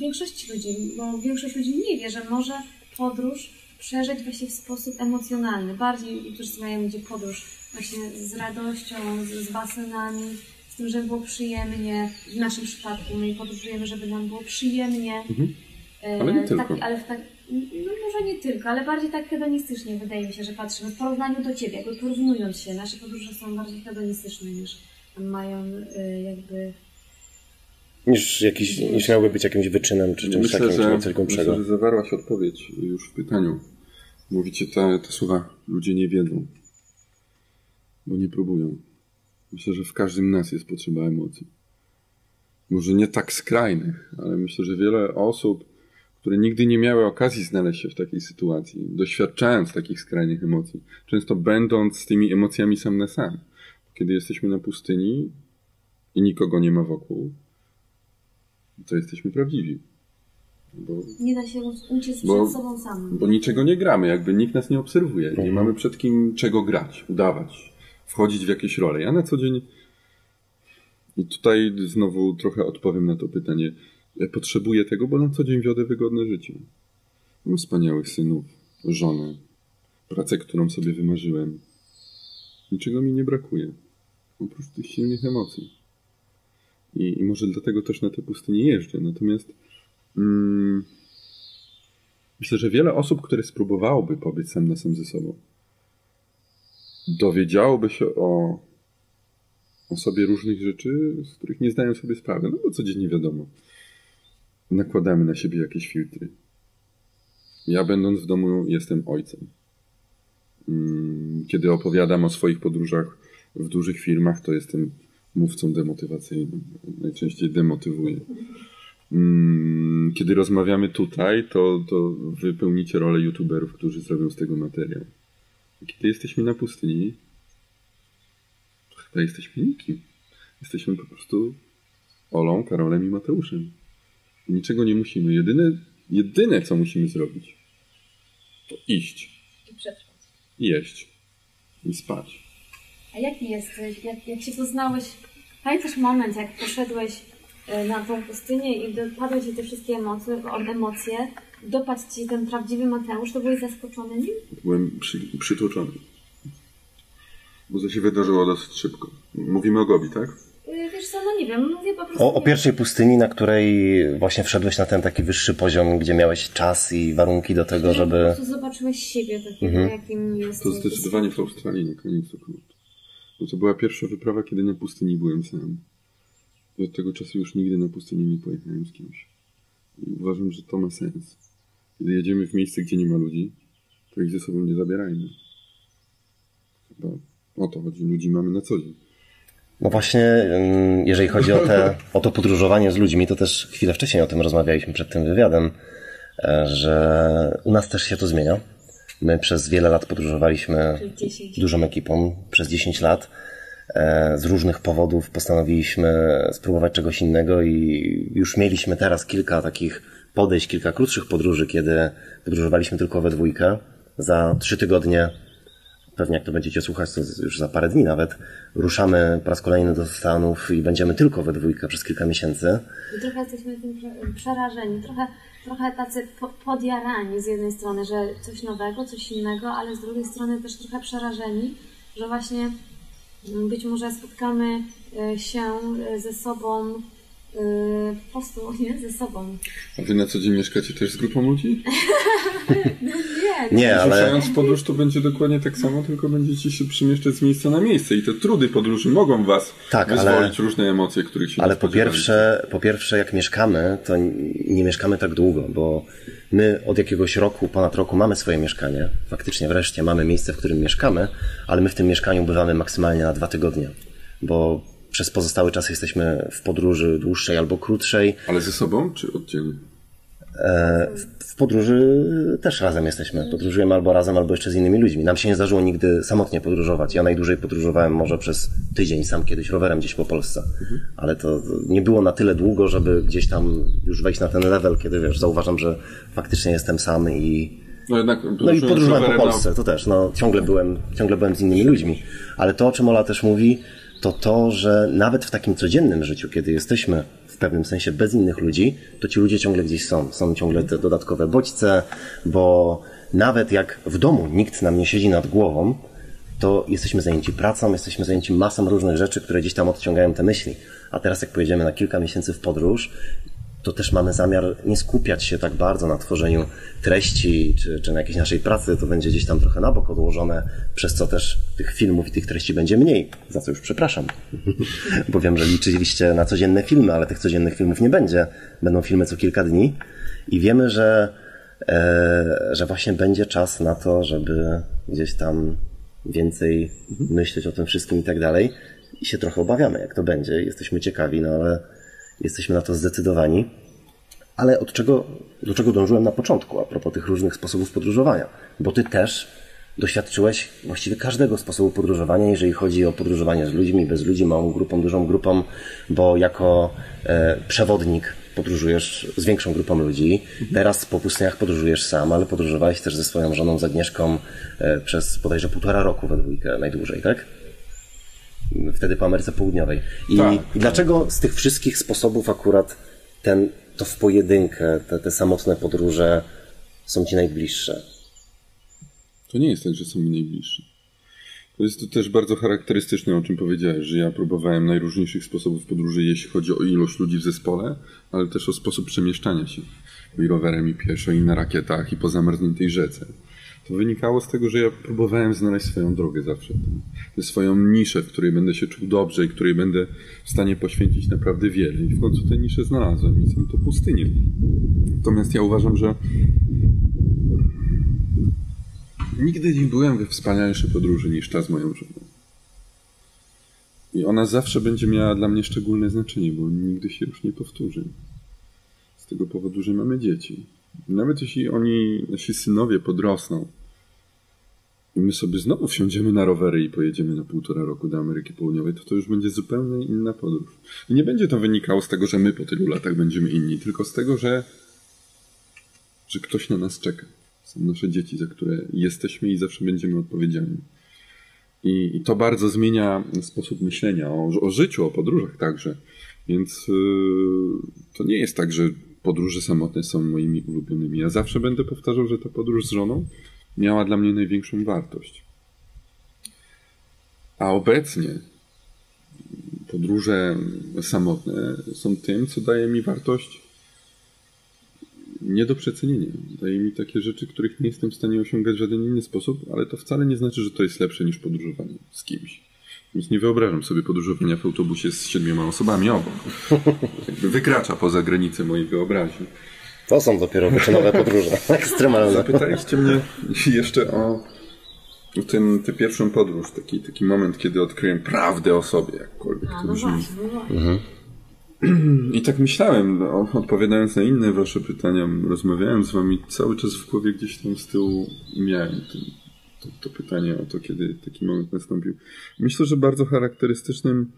Speaker 2: większości ludzi, bo większość ludzi nie wie, że może podróż przeżyć właśnie w sposób emocjonalny. Bardziej niektórzy mają ludzie podróż właśnie z radością, z, z basenami, z tym, żeby było przyjemnie. W naszym przypadku my podróżujemy, żeby nam było przyjemnie.
Speaker 3: Mhm.
Speaker 2: E,
Speaker 3: Ale nie tylko.
Speaker 2: Tak, ale w tak, no może nie tylko, ale bardziej tak hedonistycznie wydaje mi się, że patrzymy w porównaniu do Ciebie, jakby porównując się. Nasze podróże są bardziej hedonistyczne niż mają y, jakby
Speaker 1: Niż, jakiś, niż miałby być jakimś wyczynem, czy czymś
Speaker 3: Myślę,
Speaker 1: takim,
Speaker 3: że,
Speaker 1: czymś tylko
Speaker 3: myślę, że zawarłaś odpowiedź już w pytaniu. Mówicie te, te słowa, ludzie nie wiedzą, bo nie próbują. Myślę, że w każdym nas jest potrzeba emocji. Może nie tak skrajnych, ale myślę, że wiele osób, które nigdy nie miały okazji znaleźć się w takiej sytuacji, doświadczając takich skrajnych emocji, często będąc z tymi emocjami sam na sam. Kiedy jesteśmy na pustyni i nikogo nie ma wokół, to jesteśmy prawdziwi.
Speaker 2: Bo, nie da się uciec
Speaker 3: bo,
Speaker 2: przed sobą samym.
Speaker 3: Bo niczego nie gramy, jakby nikt nas nie obserwuje. Nie mamy przed kim czego grać, udawać, wchodzić w jakieś role. Ja na co dzień i tutaj znowu trochę odpowiem na to pytanie. Ja potrzebuję tego, bo na co dzień wiodę wygodne życie. Mam wspaniałych synów, żonę, pracę, którą sobie wymarzyłem. Niczego mi nie brakuje. Oprócz tych silnych emocji. I, i może dlatego też na te pustynie jeżdżę. Natomiast mm, myślę, że wiele osób, które spróbowałoby pobyć sam na sam ze sobą, dowiedziałoby się o o sobie różnych rzeczy, z których nie zdają sobie sprawy, no bo codziennie wiadomo. Nakładamy na siebie jakieś filtry. Ja będąc w domu jestem ojcem. Mm, kiedy opowiadam o swoich podróżach w dużych firmach, to jestem mówcą demotywacyjnym. Najczęściej demotywuję. Mm, kiedy rozmawiamy tutaj, to, to wypełnicie rolę youtuberów, którzy zrobią z tego materiał. Kiedy jesteśmy na pustyni, to jesteśmy nikim. Jesteśmy po prostu Olą, Karolem i Mateuszem. Niczego nie musimy. Jedyne, jedyne co musimy zrobić, to iść.
Speaker 2: I przetrwać.
Speaker 3: I jeść. I spać.
Speaker 2: A jaki jesteś? Jak, jak się poznałeś? Pamiętasz moment, jak poszedłeś e, na tą pustynię i dopadły ci te wszystkie emocje, emocje dopadł ci ten prawdziwy Mateusz, to byłeś zaskoczony nim?
Speaker 3: Byłem przy, przytłoczony. Bo to się wydarzyło dosyć szybko. Mówimy o Gobi, tak?
Speaker 2: Y, wiesz co, no nie wiem, mówię po prostu...
Speaker 1: O, o pierwszej pustyni, na której właśnie wszedłeś na ten taki wyższy poziom, gdzie miałeś czas i warunki do tego, żeby... Po
Speaker 2: prostu zobaczyłeś siebie takiego, mhm. jakim jest...
Speaker 3: To zdecydowanie w Australii na koniec Bo to była pierwsza wyprawa, kiedy na pustyni byłem sam. I od tego czasu już nigdy na pustyni nie pojechałem z kimś. I uważam, że to ma sens. Kiedy jedziemy w miejsce, gdzie nie ma ludzi, to ich ze sobą nie zabierajmy. Chyba o to chodzi. Ludzi mamy na co dzień.
Speaker 1: No właśnie, jeżeli chodzi o, te, *laughs* o to podróżowanie z ludźmi, to też chwilę wcześniej o tym rozmawialiśmy przed tym wywiadem, e, że u nas też się to zmienia. My przez wiele lat podróżowaliśmy dużą ekipą, przez 10 lat. E, z różnych powodów postanowiliśmy spróbować czegoś innego i już mieliśmy teraz kilka takich podejść, kilka krótszych podróży, kiedy podróżowaliśmy tylko we dwójkę. Za trzy tygodnie pewnie jak to będziecie słuchać, to już za parę dni nawet, ruszamy po raz kolejny do Stanów i będziemy tylko we dwójkę przez kilka miesięcy.
Speaker 2: I trochę jesteśmy tym przerażeni, trochę, trochę tacy podjarani z jednej strony, że coś nowego, coś innego, ale z drugiej strony też trochę przerażeni, że właśnie być może spotkamy e, się e, ze sobą po prostu nie ze sobą.
Speaker 3: A wy na co dzień mieszkacie też z grupą ludzi?
Speaker 2: no nie.
Speaker 1: Nie, ale...
Speaker 3: Ruszając w podróż to będzie dokładnie tak samo, tylko będziecie się przemieszczać z miejsca na miejsce i te trudy podróży mogą was tak, wyzwolić ale... różne emocje, których się
Speaker 1: Ale po pierwsze, po pierwsze, jak mieszkamy, to nie mieszkamy tak długo, bo my od jakiegoś roku, ponad roku mamy swoje mieszkanie. Faktycznie wreszcie mamy miejsce, w którym mieszkamy, ale my w tym mieszkaniu bywamy maksymalnie na dwa tygodnie, bo przez pozostały czas jesteśmy w podróży dłuższej albo krótszej.
Speaker 3: Ale ze sobą czy oddzielnie?
Speaker 1: E, w podróży też razem jesteśmy. Podróżujemy albo razem, albo jeszcze z innymi ludźmi. Nam się nie zdarzyło nigdy samotnie podróżować. Ja najdłużej podróżowałem może przez tydzień sam kiedyś rowerem gdzieś po Polsce. Mhm. Ale to nie było na tyle długo, żeby gdzieś tam już wejść na ten level, kiedy wiesz, zauważam, że faktycznie jestem sam i
Speaker 3: no, jednak
Speaker 1: no i podróżowałem po Polsce, to też. No, ciągle, byłem, ciągle byłem z innymi ludźmi. Ale to, o czym Ola też mówi, to to, że nawet w takim codziennym życiu, kiedy jesteśmy w pewnym sensie bez innych ludzi, to ci ludzie ciągle gdzieś są. Są ciągle te dodatkowe bodźce, bo nawet jak w domu nikt nam nie siedzi nad głową, to jesteśmy zajęci pracą, jesteśmy zajęci masą różnych rzeczy, które gdzieś tam odciągają te myśli. A teraz jak pojedziemy na kilka miesięcy w podróż, to też mamy zamiar nie skupiać się tak bardzo na tworzeniu treści czy, czy na jakiejś naszej pracy, to będzie gdzieś tam trochę na bok odłożone, przez co też tych filmów i tych treści będzie mniej, za co już przepraszam. *laughs* Bo wiem, że liczyliście na codzienne filmy, ale tych codziennych filmów nie będzie. Będą filmy co kilka dni i wiemy, że e, że właśnie będzie czas na to, żeby gdzieś tam więcej myśleć o tym wszystkim i tak dalej. I się trochę obawiamy, jak to będzie. Jesteśmy ciekawi, no ale jesteśmy na to zdecydowani. Ale od czego, do czego dążyłem na początku, a propos tych różnych sposobów podróżowania? Bo ty też doświadczyłeś właściwie każdego sposobu podróżowania, jeżeli chodzi o podróżowanie z ludźmi, bez ludzi, małą grupą, dużą grupą, bo jako e, przewodnik podróżujesz z większą grupą ludzi. Teraz po pustyniach podróżujesz sam, ale podróżowałeś też ze swoją żoną, z Agnieszką e, przez bodajże półtora roku we dwójkę najdłużej, tak? Wtedy po Ameryce Południowej. I,
Speaker 3: Tak.
Speaker 1: i dlaczego z tych wszystkich sposobów akurat ten, to w pojedynkę, te, te samotne podróże są ci najbliższe?
Speaker 3: To nie jest tak, że są mi najbliżsi. To jest to też bardzo charakterystyczne, o czym powiedziałeś, że ja próbowałem najróżniejszych sposobów podróży, jeśli chodzi o ilość ludzi w zespole, ale też o sposób przemieszczania się. I rowerem, i pieszo, i na rakietach, i po zamarzniętej rzece. To wynikało z tego, że ja próbowałem znaleźć swoją drogę zawsze. Swoją niszę, w której będę się czuł dobrze i której będę w stanie poświęcić naprawdę wiele. I w końcu tę niszę znalazłem i są to pustynie. Natomiast ja uważam, że Nigdy nie byłem we wspanialszej podróży niż ta z moją żoną. I ona zawsze będzie miała dla mnie szczególne znaczenie, bo nigdy się już nie powtórzy. Z tego powodu, że mamy dzieci. Nawet jeśli oni, nasi synowie podrosną i my sobie znowu wsiądziemy na rowery i pojedziemy na półtora roku do Ameryki Południowej, to to już będzie zupełnie inna podróż. I nie będzie to wynikało z tego, że my po tylu latach będziemy inni, tylko z tego, że, że ktoś na nas czeka. Są nasze dzieci, za które jesteśmy i zawsze będziemy odpowiedzialni. I, i to bardzo zmienia sposób myślenia o, o życiu, o podróżach także. Więc yy, to nie jest tak, że podróże samotne są moimi ulubionymi. Ja zawsze będę powtarzał, że ta podróż z żoną miała dla mnie największą wartość. A obecnie podróże samotne są tym, co daje mi wartość nie do przecenienia. Daje mi takie rzeczy, których nie jestem w stanie osiągać w żaden inny sposób, ale to wcale nie znaczy, że to jest lepsze niż podróżowanie z kimś. Więc nie wyobrażam sobie podróżowania w autobusie z siedmioma osobami obok. *laughs* Jakby wykracza poza granice mojej wyobraźni.
Speaker 1: To są dopiero wyczynowe podróże. *laughs* Ekstremalne.
Speaker 3: Zapytaliście mnie jeszcze o ten, tę pierwszą podróż, taki, taki moment, kiedy odkryłem prawdę o sobie, jakkolwiek
Speaker 2: A,
Speaker 3: to
Speaker 2: no
Speaker 3: brzmi.
Speaker 2: no właśnie. *clears throat*
Speaker 3: I tak myślałem, no, odpowiadając na inne wasze pytania, rozmawiałem z wami, cały czas w głowie gdzieś tam z tyłu miałem ten, to, to pytanie o to, kiedy taki moment nastąpił. Myślę, że bardzo charakterystycznym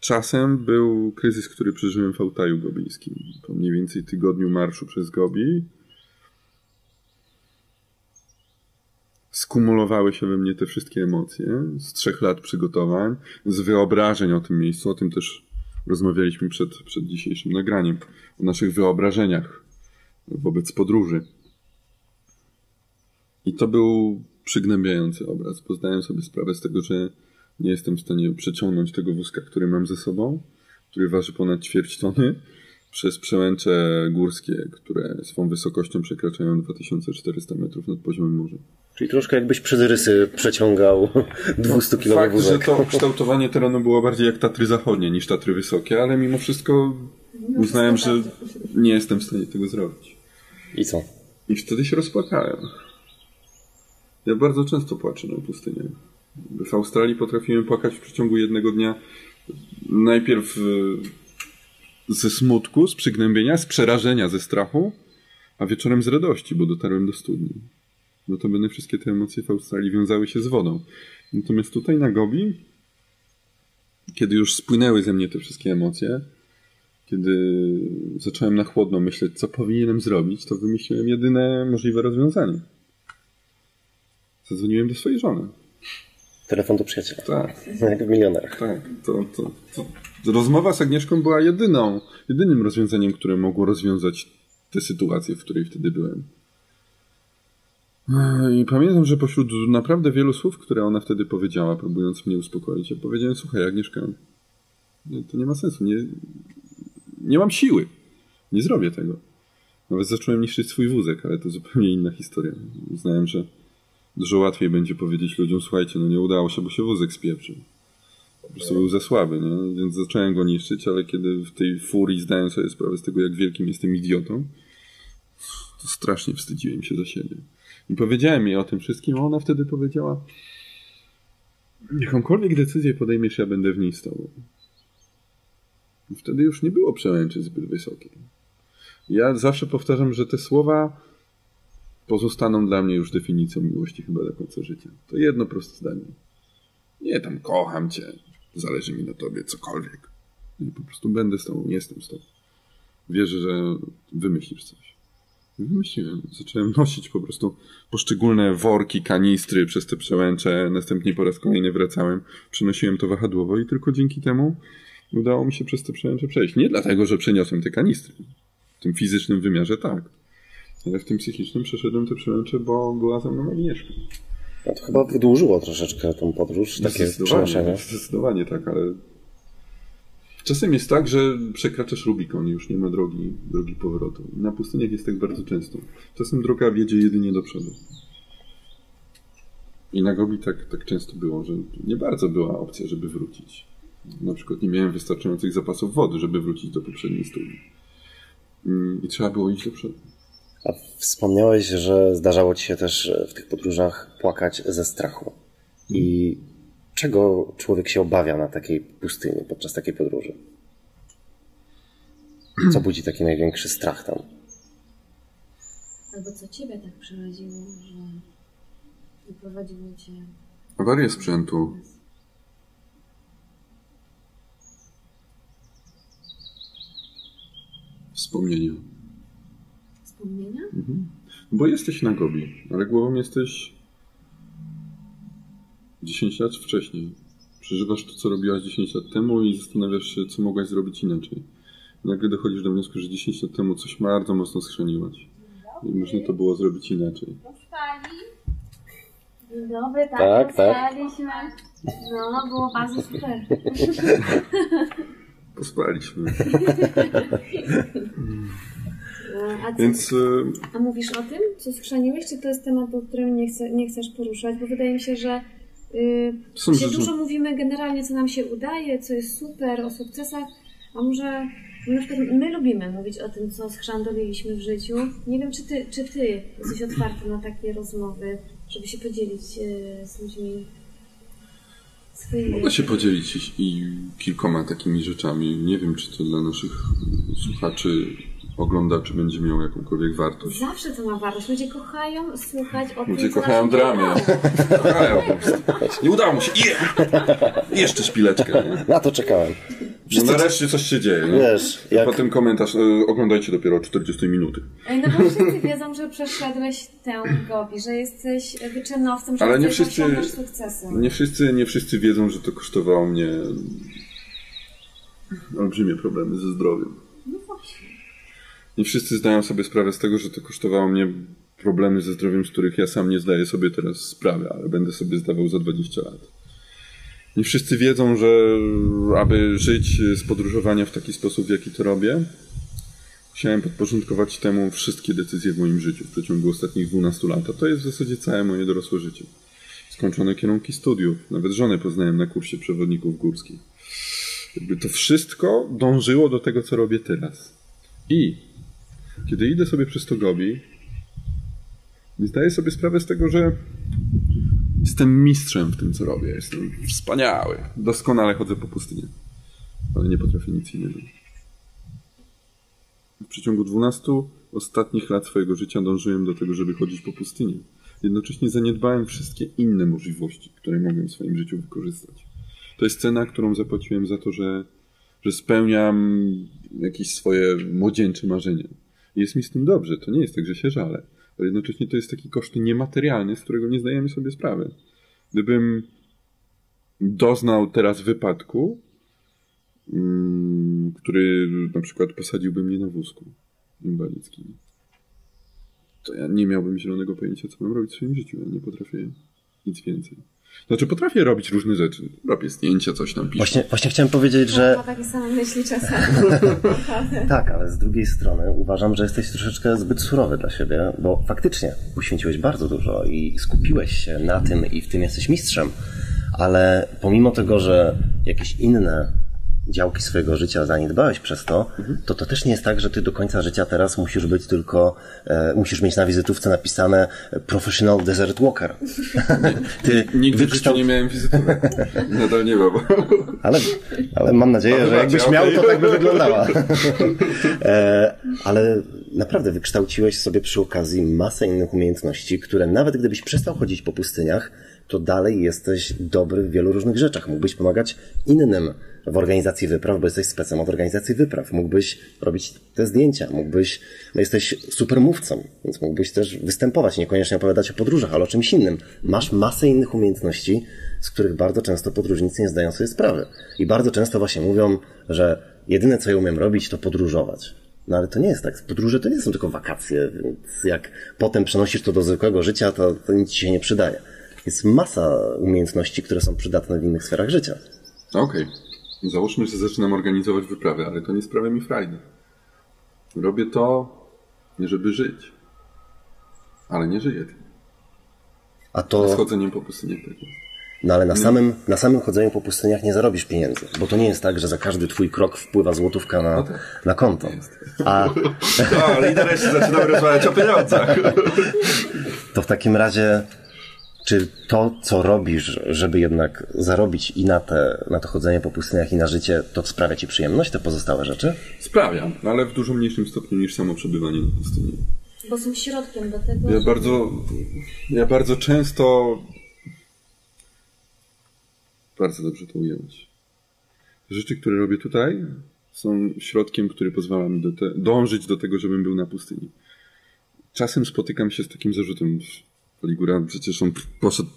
Speaker 3: czasem był kryzys, który przeżyłem w Altaju Gobińskim. Po mniej więcej tygodniu marszu przez Gobi skumulowały się we mnie te wszystkie emocje z trzech lat przygotowań, z wyobrażeń o tym miejscu, o tym też rozmawialiśmy przed, przed dzisiejszym nagraniem, o naszych wyobrażeniach wobec podróży. I to był przygnębiający obraz, bo zdałem sobie sprawę z tego, że nie jestem w stanie przeciągnąć tego wózka, który mam ze sobą, który waży ponad ćwierć tony, przez przełęcze górskie, które swą wysokością przekraczają 2400 metrów nad poziomem morza.
Speaker 1: Czyli troszkę jakbyś przez rysy przeciągał 200-kilowy
Speaker 3: Fakt, że
Speaker 1: wózek.
Speaker 3: to kształtowanie terenu było bardziej jak Tatry Zachodnie niż Tatry Wysokie, ale mimo wszystko uznałem, że nie jestem w stanie tego zrobić.
Speaker 1: I co?
Speaker 3: I wtedy się rozpłakałem. Ja bardzo często płaczę na pustynię. W Australii potrafiłem płakać w przeciągu jednego dnia. Najpierw e, ze smutku, z przygnębienia, z przerażenia, ze strachu, a wieczorem z radości, bo dotarłem do studni. Notabene wszystkie te emocje w Australii wiązały się z wodą. Natomiast tutaj na Gobi, kiedy już spłynęły ze mnie te wszystkie emocje, kiedy zacząłem na chłodno myśleć, co powinienem zrobić, to wymyśliłem jedyne możliwe rozwiązanie. Zadzwoniłem do swojej żony.
Speaker 1: Telefon do przyjaciela.
Speaker 3: Tak, *laughs*
Speaker 1: Jak w milionerach.
Speaker 3: tak. To, to, to. Rozmowa z Agnieszką była jedyną, jedynym rozwiązaniem, które mogło rozwiązać tę sytuację, w której wtedy byłem. I pamiętam, że pośród naprawdę wielu słów, które ona wtedy powiedziała, próbując mnie uspokoić, ja powiedziałem, słuchaj Agnieszka, nie, to nie ma sensu, nie, nie mam siły, nie zrobię tego. Nawet zacząłem niszczyć swój wózek, ale to zupełnie inna historia. Uznałem, że dużo łatwiej będzie powiedzieć ludziom, słuchajcie, no nie udało się, bo się wózek spieprzył. Po prostu był za słaby, nie? więc zacząłem go niszczyć, ale kiedy w tej furii zdałem sobie sprawę z tego, jak wielkim jestem idiotą, To strasznie wstydziłem się za siebie. I powiedziałem jej o tym wszystkim, a ona wtedy powiedziała jakąkolwiek decyzję podejmiesz, ja będę w niej z tobą. I wtedy już nie było przełęczy zbyt wysokiej. Ja zawsze powtarzam, że te słowa pozostaną dla mnie już definicją miłości chyba do końca życia. To jedno proste zdanie. Nie tam kocham cię, zależy mi na tobie, cokolwiek. Po prostu będę z tobą, jestem z tobą. Wierzę, że wymyślisz coś. Wymyśliłem. Zacząłem nosić po prostu poszczególne worki, kanistry przez te przełęcze. Następnie po raz kolejny wracałem. Przynosiłem to wahadłowo i tylko dzięki temu udało mi się przez te przełęcze przejść. Nie dlatego, że przeniosłem te kanistry. W tym fizycznym wymiarze tak. Ale w tym psychicznym przeszedłem te przełęcze, bo była ze mną Agnieszka.
Speaker 1: To chyba wydłużyło troszeczkę tą podróż, takie przenoszenie.
Speaker 3: Zdecydowanie tak, ale czasem jest tak, że przekraczasz Rubikon i już nie ma drogi, drogi powrotu. Na pustyniach jest tak bardzo często. Czasem droga wiedzie jedynie do przodu. I na Gobi tak, tak często było, że nie bardzo była opcja, żeby wrócić. Na przykład nie miałem wystarczających zapasów wody, żeby wrócić do poprzedniej studni. Mm, I trzeba było iść do przodu.
Speaker 1: A wspomniałeś, że zdarzało ci się też w tych podróżach płakać ze strachu. I czego człowiek się obawia na takiej pustyni podczas takiej podróży? Co budzi taki największy strach tam?
Speaker 2: Albo co ciebie tak przeraziło, że doprowadziło cię...
Speaker 3: Awaria sprzętu. Wspomnienia.
Speaker 2: Wspomnienia?
Speaker 3: Mhm. Bo jesteś na Gobi, ale głową jesteś 10 lat wcześniej. Przeżywasz to, co robiłaś 10 lat temu i zastanawiasz się, co mogłaś zrobić inaczej. Nagle dochodzisz do wniosku, że 10 lat temu coś bardzo mocno schrzaniłaś. I można to było zrobić inaczej.
Speaker 2: Dzień dobry, tak,
Speaker 1: Tak, tak.
Speaker 2: dostaliśmy. No, było bardzo *laughs* super.
Speaker 3: Pospaliśmy. *laughs*
Speaker 2: A, co,
Speaker 3: Więc e,
Speaker 2: a mówisz o tym, co schrzaniłeś, czy to jest temat, o którym nie, chcę, nie chcesz poruszać? Bo wydaje mi się, że yy, się dużo mówimy generalnie, co nam się udaje, co jest super, o sukcesach, a może na przykład my lubimy mówić o tym, co schrzandoliliśmy w życiu. Nie wiem, czy ty, czy ty jesteś otwarty na takie rozmowy, żeby się podzielić yy, z ludźmi swoimi...
Speaker 3: Mogę się podzielić i kilkoma takimi rzeczami. Nie wiem, czy to dla naszych słuchaczy, oglądaczy będzie miało jakąkolwiek wartość.
Speaker 2: Zawsze to ma wartość. Ludzie kochają słuchać o tym,
Speaker 3: Ludzie kochają dramę. Kochają po prostu. Nie udało mu się. Yeah! Jeszcze szpileczkę. Nie?
Speaker 1: Na to czekałem.
Speaker 3: No nareszcie coś się dzieje. Nie?
Speaker 1: Wiesz, jak
Speaker 3: Potem komentarz, e, oglądajcie dopiero 40 minuty.
Speaker 2: Ej, No bo wszyscy wiedzą, że przeszedłeś tę gobi, że jesteś wyczynowcem, że
Speaker 3: Ale nie wszyscy-. Nie wszyscy, nie wszyscy wiedzą, że to kosztowało mnie olbrzymie problemy ze zdrowiem.
Speaker 2: No właśnie.
Speaker 3: Nie wszyscy zdają sobie sprawę z tego, że to kosztowało mnie problemy ze zdrowiem, z których ja sam nie zdaję sobie teraz sprawy, ale będę sobie zdawał za 20 lat. Nie wszyscy wiedzą, że aby żyć z podróżowania w taki sposób, w jaki to robię, musiałem podporządkować temu wszystkie decyzje w moim życiu w przeciągu ostatnich 12 lat. A to jest w zasadzie całe moje dorosłe życie. Skończone kierunki studiów, nawet żonę poznałem na kursie przewodników górskich. Jakby to wszystko dążyło do tego, co robię teraz. I kiedy idę sobie przez to gobi, zdaję sobie sprawę z tego, że jestem mistrzem w tym, co robię. Jestem wspaniały. Doskonale chodzę po pustyni. Ale nie potrafię nic innego. W przeciągu 12 ostatnich lat swojego życia dążyłem do tego, żeby chodzić po pustyni. Jednocześnie zaniedbałem wszystkie inne możliwości, które mogłem w swoim życiu wykorzystać. To jest cena, którą zapłaciłem za to, że, że spełniam jakieś swoje młodzieńcze marzenia. Jest mi z tym dobrze, to nie jest tak, że się żalę. Ale jednocześnie to jest taki koszt niematerialny, z którego nie zdajemy sobie sprawy. Gdybym doznał teraz wypadku, mm, który na przykład posadziłby mnie na wózku inwalidzkim, to ja nie miałbym zielonego pojęcia, co mam robić w swoim życiu. Ja nie potrafię nic więcej. Znaczy, potrafię robić różne rzeczy. Robię zdjęcia, coś tam piszę.
Speaker 1: Właśnie, właśnie chciałem powiedzieć, że
Speaker 2: takie same myśli czasami. *laughs*
Speaker 1: tak, ale z drugiej strony uważam, że jesteś troszeczkę zbyt surowy dla siebie, bo faktycznie poświęciłeś bardzo dużo i skupiłeś się na tym i w tym jesteś mistrzem, ale pomimo tego, że jakieś inne działki swojego życia zaniedbałeś przez to, to to też nie jest tak, że ty do końca życia teraz musisz być tylko, e, musisz mieć na wizytówce napisane e, Professional Desert Walker. *laughs*
Speaker 3: ty Nigdy w życiu nie miałem wizytówek. *laughs* Nadal nie ma. Bo...
Speaker 1: Ale, ale mam nadzieję, no, że jakbyś miał, to tak by wyglądała. *laughs* e, ale naprawdę wykształciłeś sobie przy okazji masę innych umiejętności, które nawet gdybyś przestał chodzić po pustyniach, to dalej jesteś dobry w wielu różnych rzeczach. Mógłbyś pomagać innym w organizacji wypraw, bo jesteś specem od organizacji wypraw. Mógłbyś robić te zdjęcia, mógłbyś, no jesteś super mówcą, więc mógłbyś też występować, niekoniecznie opowiadać o podróżach, ale o czymś innym. Masz masę innych umiejętności, z których bardzo często podróżnicy nie zdają sobie sprawy. I bardzo często właśnie mówią, że jedyne co ja umiem robić, to podróżować. No ale to nie jest tak. Podróże to nie są tylko wakacje, więc jak potem przenosisz to do zwykłego życia, to, to nic ci się nie przydaje. Jest masa umiejętności, które są przydatne w innych sferach życia.
Speaker 3: Okej. Okay. Załóżmy, że zaczynam organizować wyprawy, ale to nie sprawia mi frajdy. Robię to, żeby żyć. Ale nie żyję tym.
Speaker 1: A to...
Speaker 3: Z chodzeniem po pustyni tak jest.
Speaker 1: No ale na samym, na samym chodzeniu po pustyniach nie zarobisz pieniędzy, bo to nie jest tak, że za każdy twój krok wpływa złotówka na, no tak. na konto.
Speaker 3: A... *laughs* No, ale i nareszcie zaczynamy rozmawiać o pieniądzach.
Speaker 1: To w takim razie czy to, co robisz, żeby jednak zarobić i na, te, na to chodzenie po pustyniach, i na życie, to sprawia ci przyjemność, te pozostałe rzeczy?
Speaker 3: Sprawia, ale w dużo mniejszym stopniu niż samo przebywanie na pustyni.
Speaker 2: Bo są środkiem do tego.
Speaker 3: Ja bardzo, ja bardzo często. Bardzo dobrze to ująć. Rzeczy, które robię tutaj, są środkiem, który pozwala mi do te, dążyć do tego, żebym był na pustyni. Czasem spotykam się z takim zarzutem Ligura przecież on poszedł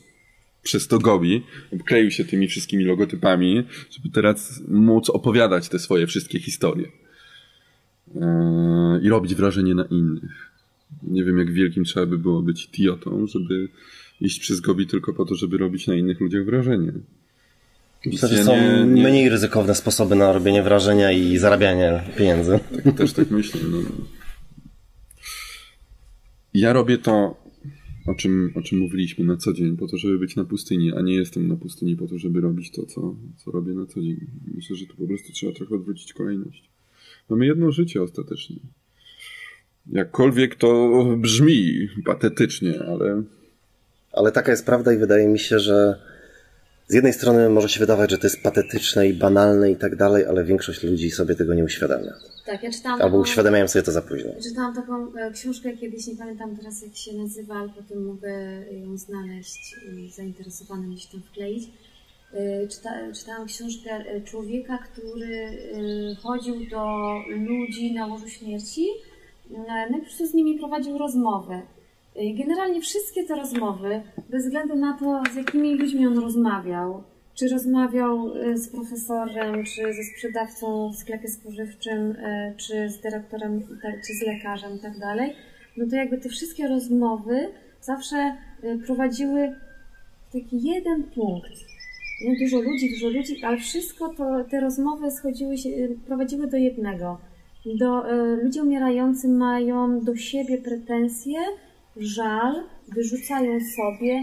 Speaker 3: przez to gobi, obkleił się tymi wszystkimi logotypami, żeby teraz móc opowiadać te swoje wszystkie historie. Eee, I robić wrażenie na innych. Nie wiem, jak wielkim trzeba by było być tiotą, żeby iść przez gobi tylko po to, żeby robić na innych ludziach wrażenie.
Speaker 1: Myślę, że są nie, nie... mniej ryzykowne sposoby na robienie wrażenia i zarabianie pieniędzy.
Speaker 3: Tak, też tak myślę. No. Ja robię to o czym, o czym mówiliśmy na co dzień, po to, żeby być na pustyni, a nie jestem na pustyni po to, żeby robić to, co, co robię na co dzień. Myślę, że tu po prostu trzeba trochę odwrócić kolejność. Mamy jedno życie ostatecznie. Jakkolwiek to brzmi patetycznie, ale.
Speaker 1: Ale taka jest prawda i wydaje mi się, że z jednej strony może się wydawać, że to jest patetyczne i banalne i tak dalej, ale większość ludzi sobie tego nie uświadamia.
Speaker 2: Tak, ja czytałam.
Speaker 1: Albo taką, uświadamiają sobie to za późno.
Speaker 2: Czytałam taką e, książkę kiedyś, nie pamiętam teraz jak się nazywa, ale potem mogę ją znaleźć i zainteresowanym gdzieś tam wkleić. E, czyta, czytałam książkę e, człowieka, który chodził do ludzi na łożu śmierci, no i po prostu z nimi prowadził rozmowę. Generalnie wszystkie te rozmowy, bez względu na to, z jakimi ludźmi on rozmawiał, czy rozmawiał e, z profesorem, czy ze sprzedawcą w sklepie spożywczym, e, czy z dyrektorem, tak, czy z lekarzem i tak dalej, no to jakby te wszystkie rozmowy zawsze e, prowadziły taki jeden punkt. No dużo ludzi, dużo ludzi, ale wszystko to, te rozmowy schodziły się, prowadziły do jednego. Do, ludzie umierający mają do siebie pretensje, żal, wyrzucają sobie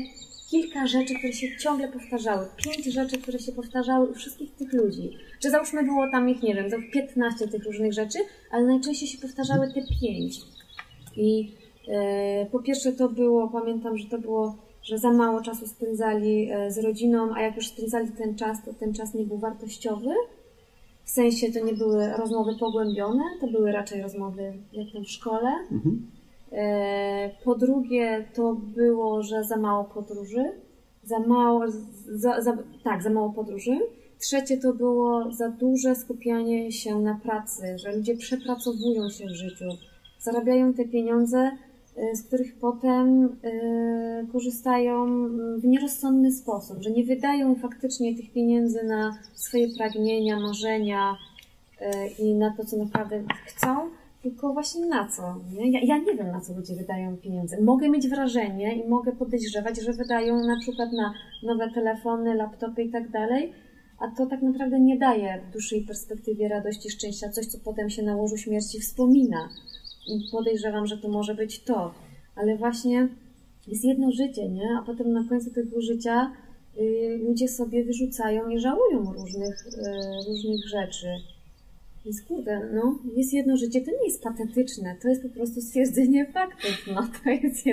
Speaker 2: kilka rzeczy, które się ciągle powtarzały. Pięć rzeczy, które się powtarzały u wszystkich tych ludzi. Czy załóżmy było tam ich, nie wiem, to 15 tych różnych rzeczy, ale najczęściej się powtarzały te pięć. I e, po pierwsze to było, pamiętam, że to było, że za mało czasu spędzali e, z rodziną, a jak już spędzali ten czas, to ten czas nie był wartościowy. W sensie to nie były rozmowy pogłębione, to były raczej rozmowy jak tam w szkole. Mhm. E, po drugie, to było, że za mało podróży. Za mało, za, za, tak, za mało podróży. Trzecie to było za duże skupianie się na pracy, że ludzie przepracowują się w życiu, zarabiają te pieniądze, e, z których potem e, korzystają w nierozsądny sposób, że nie wydają faktycznie tych pieniędzy na swoje pragnienia, marzenia i na to, co naprawdę chcą, tylko właśnie na co? Nie? Ja, ja, nie wiem, na co ludzie wydają pieniądze. Mogę mieć wrażenie i mogę podejrzewać, że wydają na przykład na nowe telefony, laptopy i tak dalej, a to tak naprawdę nie daje w dłuższej perspektywie radości, szczęścia, coś, co potem się na łożu śmierci wspomina. I podejrzewam, że to może być to. Ale właśnie jest jedno życie, nie? A potem na końcu tego życia y, ludzie sobie wyrzucają i żałują różnych, y, różnych rzeczy. Więc kurde, no, jest jedno życie, to nie jest patetyczne, to jest po prostu stwierdzenie faktów, no, to jest.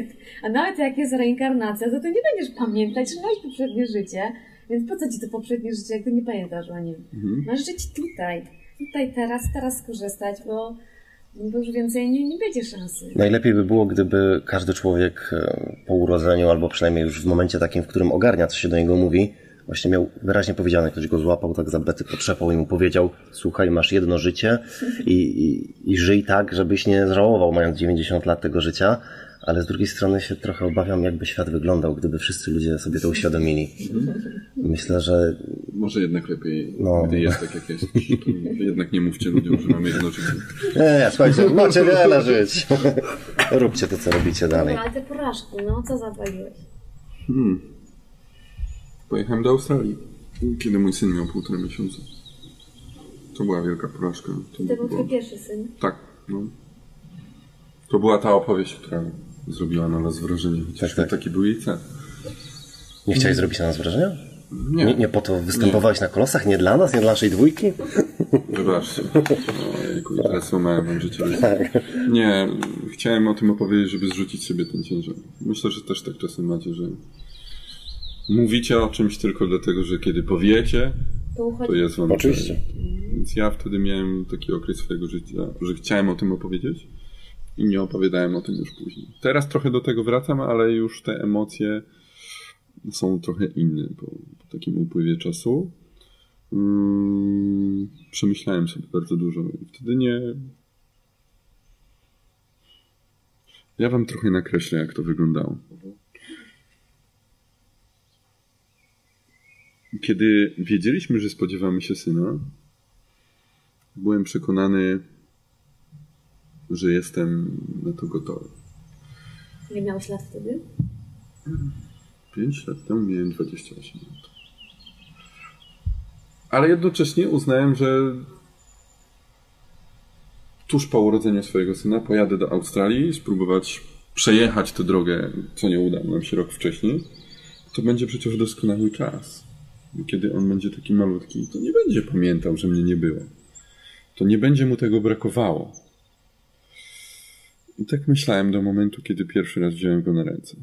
Speaker 2: A nawet jak jest reinkarnacja, to ty nie będziesz pamiętać, że miałeś poprzednie życie, więc po co ci to poprzednie życie, jak ty nie pamiętasz o nim?
Speaker 3: Mhm.
Speaker 2: Masz żyć tutaj, tutaj, teraz, teraz skorzystać, bo, bo już więcej nie, nie będzie szansy.
Speaker 1: Najlepiej by było, gdyby każdy człowiek e, po urodzeniu, albo przynajmniej już w momencie takim, w którym ogarnia, co się do niego mówi, właśnie miał wyraźnie powiedziane, ktoś go złapał, tak za bety potrzepał i mu powiedział, słuchaj, masz jedno życie i, i, i żyj tak, żebyś nie żałował, mając 90 lat tego życia, ale z drugiej strony się trochę obawiam, jakby świat wyglądał, gdyby wszyscy ludzie sobie to uświadomili. Myślę, że
Speaker 3: Może jednak lepiej,
Speaker 1: No.
Speaker 3: gdy jest tak jak jest. To jednak nie mówcie ludziom, że mamy jedno życie.
Speaker 1: nie, nie, słuchajcie, macie wiele żyć. Róbcie to, co robicie dalej.
Speaker 2: Ale te porażki, no, co zapaliłeś?
Speaker 3: Hmm. Pojechałem do Australii, kiedy mój syn miał półtora miesiąca. To była wielka porażka. To
Speaker 2: To był twój pierwszy syn.
Speaker 3: Tak, no. To była ta opowieść, która zrobiła na nas wrażenie. Chociaż
Speaker 1: Tak, tak.
Speaker 3: taki był jej cel.
Speaker 1: Nie chciałeś zrobić na nas wrażenia?
Speaker 3: Nie,
Speaker 1: Nie, nie po to występowałeś na kolosach? Nie dla nas? Nie dla naszej dwójki?
Speaker 3: wybaczcie. Ojejku, teraz złamałem wam życie.
Speaker 1: Tak.
Speaker 3: Nie, chciałem o tym opowiedzieć, żeby zrzucić sobie ten ciężar. Myślę, że też tak czasem macie, że mówicie o czymś tylko dlatego, że kiedy powiecie,
Speaker 2: To
Speaker 3: jest wam
Speaker 1: Oczywiście.
Speaker 3: Więc ja wtedy miałem taki okres swojego życia, że chciałem o tym opowiedzieć i nie opowiadałem o tym już później. Teraz trochę do tego wracam, ale już te emocje są trochę inne po, po takim upływie czasu. Mm, przemyślałem sobie bardzo dużo i wtedy nie. Ja wam trochę nakreślę, jak to wyglądało. Kiedy wiedzieliśmy, że spodziewamy się syna, byłem przekonany, że jestem na to gotowy.
Speaker 2: Ile miałeś lat wtedy?
Speaker 3: 5 lat temu miałem 28 lat. Ale jednocześnie uznałem, że tuż po urodzeniu swojego syna pojadę do Australii, spróbować przejechać tę drogę, co nie udało nam się rok wcześniej. To będzie przecież doskonały czas. Kiedy on będzie taki malutki, to nie będzie pamiętał, że mnie nie było. To nie będzie mu tego brakowało. I tak myślałem do momentu, kiedy pierwszy raz wziąłem go na ręce.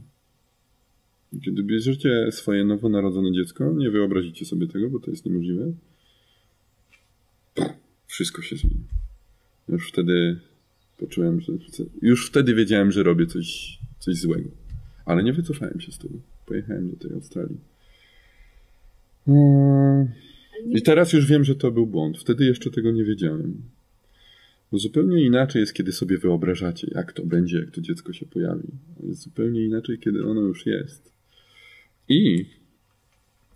Speaker 3: Kiedy bierzecie swoje nowonarodzone dziecko, nie wyobrazicie sobie tego, bo to jest niemożliwe. Wszystko się zmieni. Już wtedy poczułem, że już wtedy wiedziałem, że robię coś, coś złego. Ale nie wycofałem się z tego. Pojechałem do tej Australii. Mm. I teraz już wiem, że to był błąd. Wtedy jeszcze tego nie wiedziałem. Bo zupełnie inaczej jest, kiedy sobie wyobrażacie, jak to będzie, jak to dziecko się pojawi. A Jest zupełnie inaczej, kiedy ono już jest. I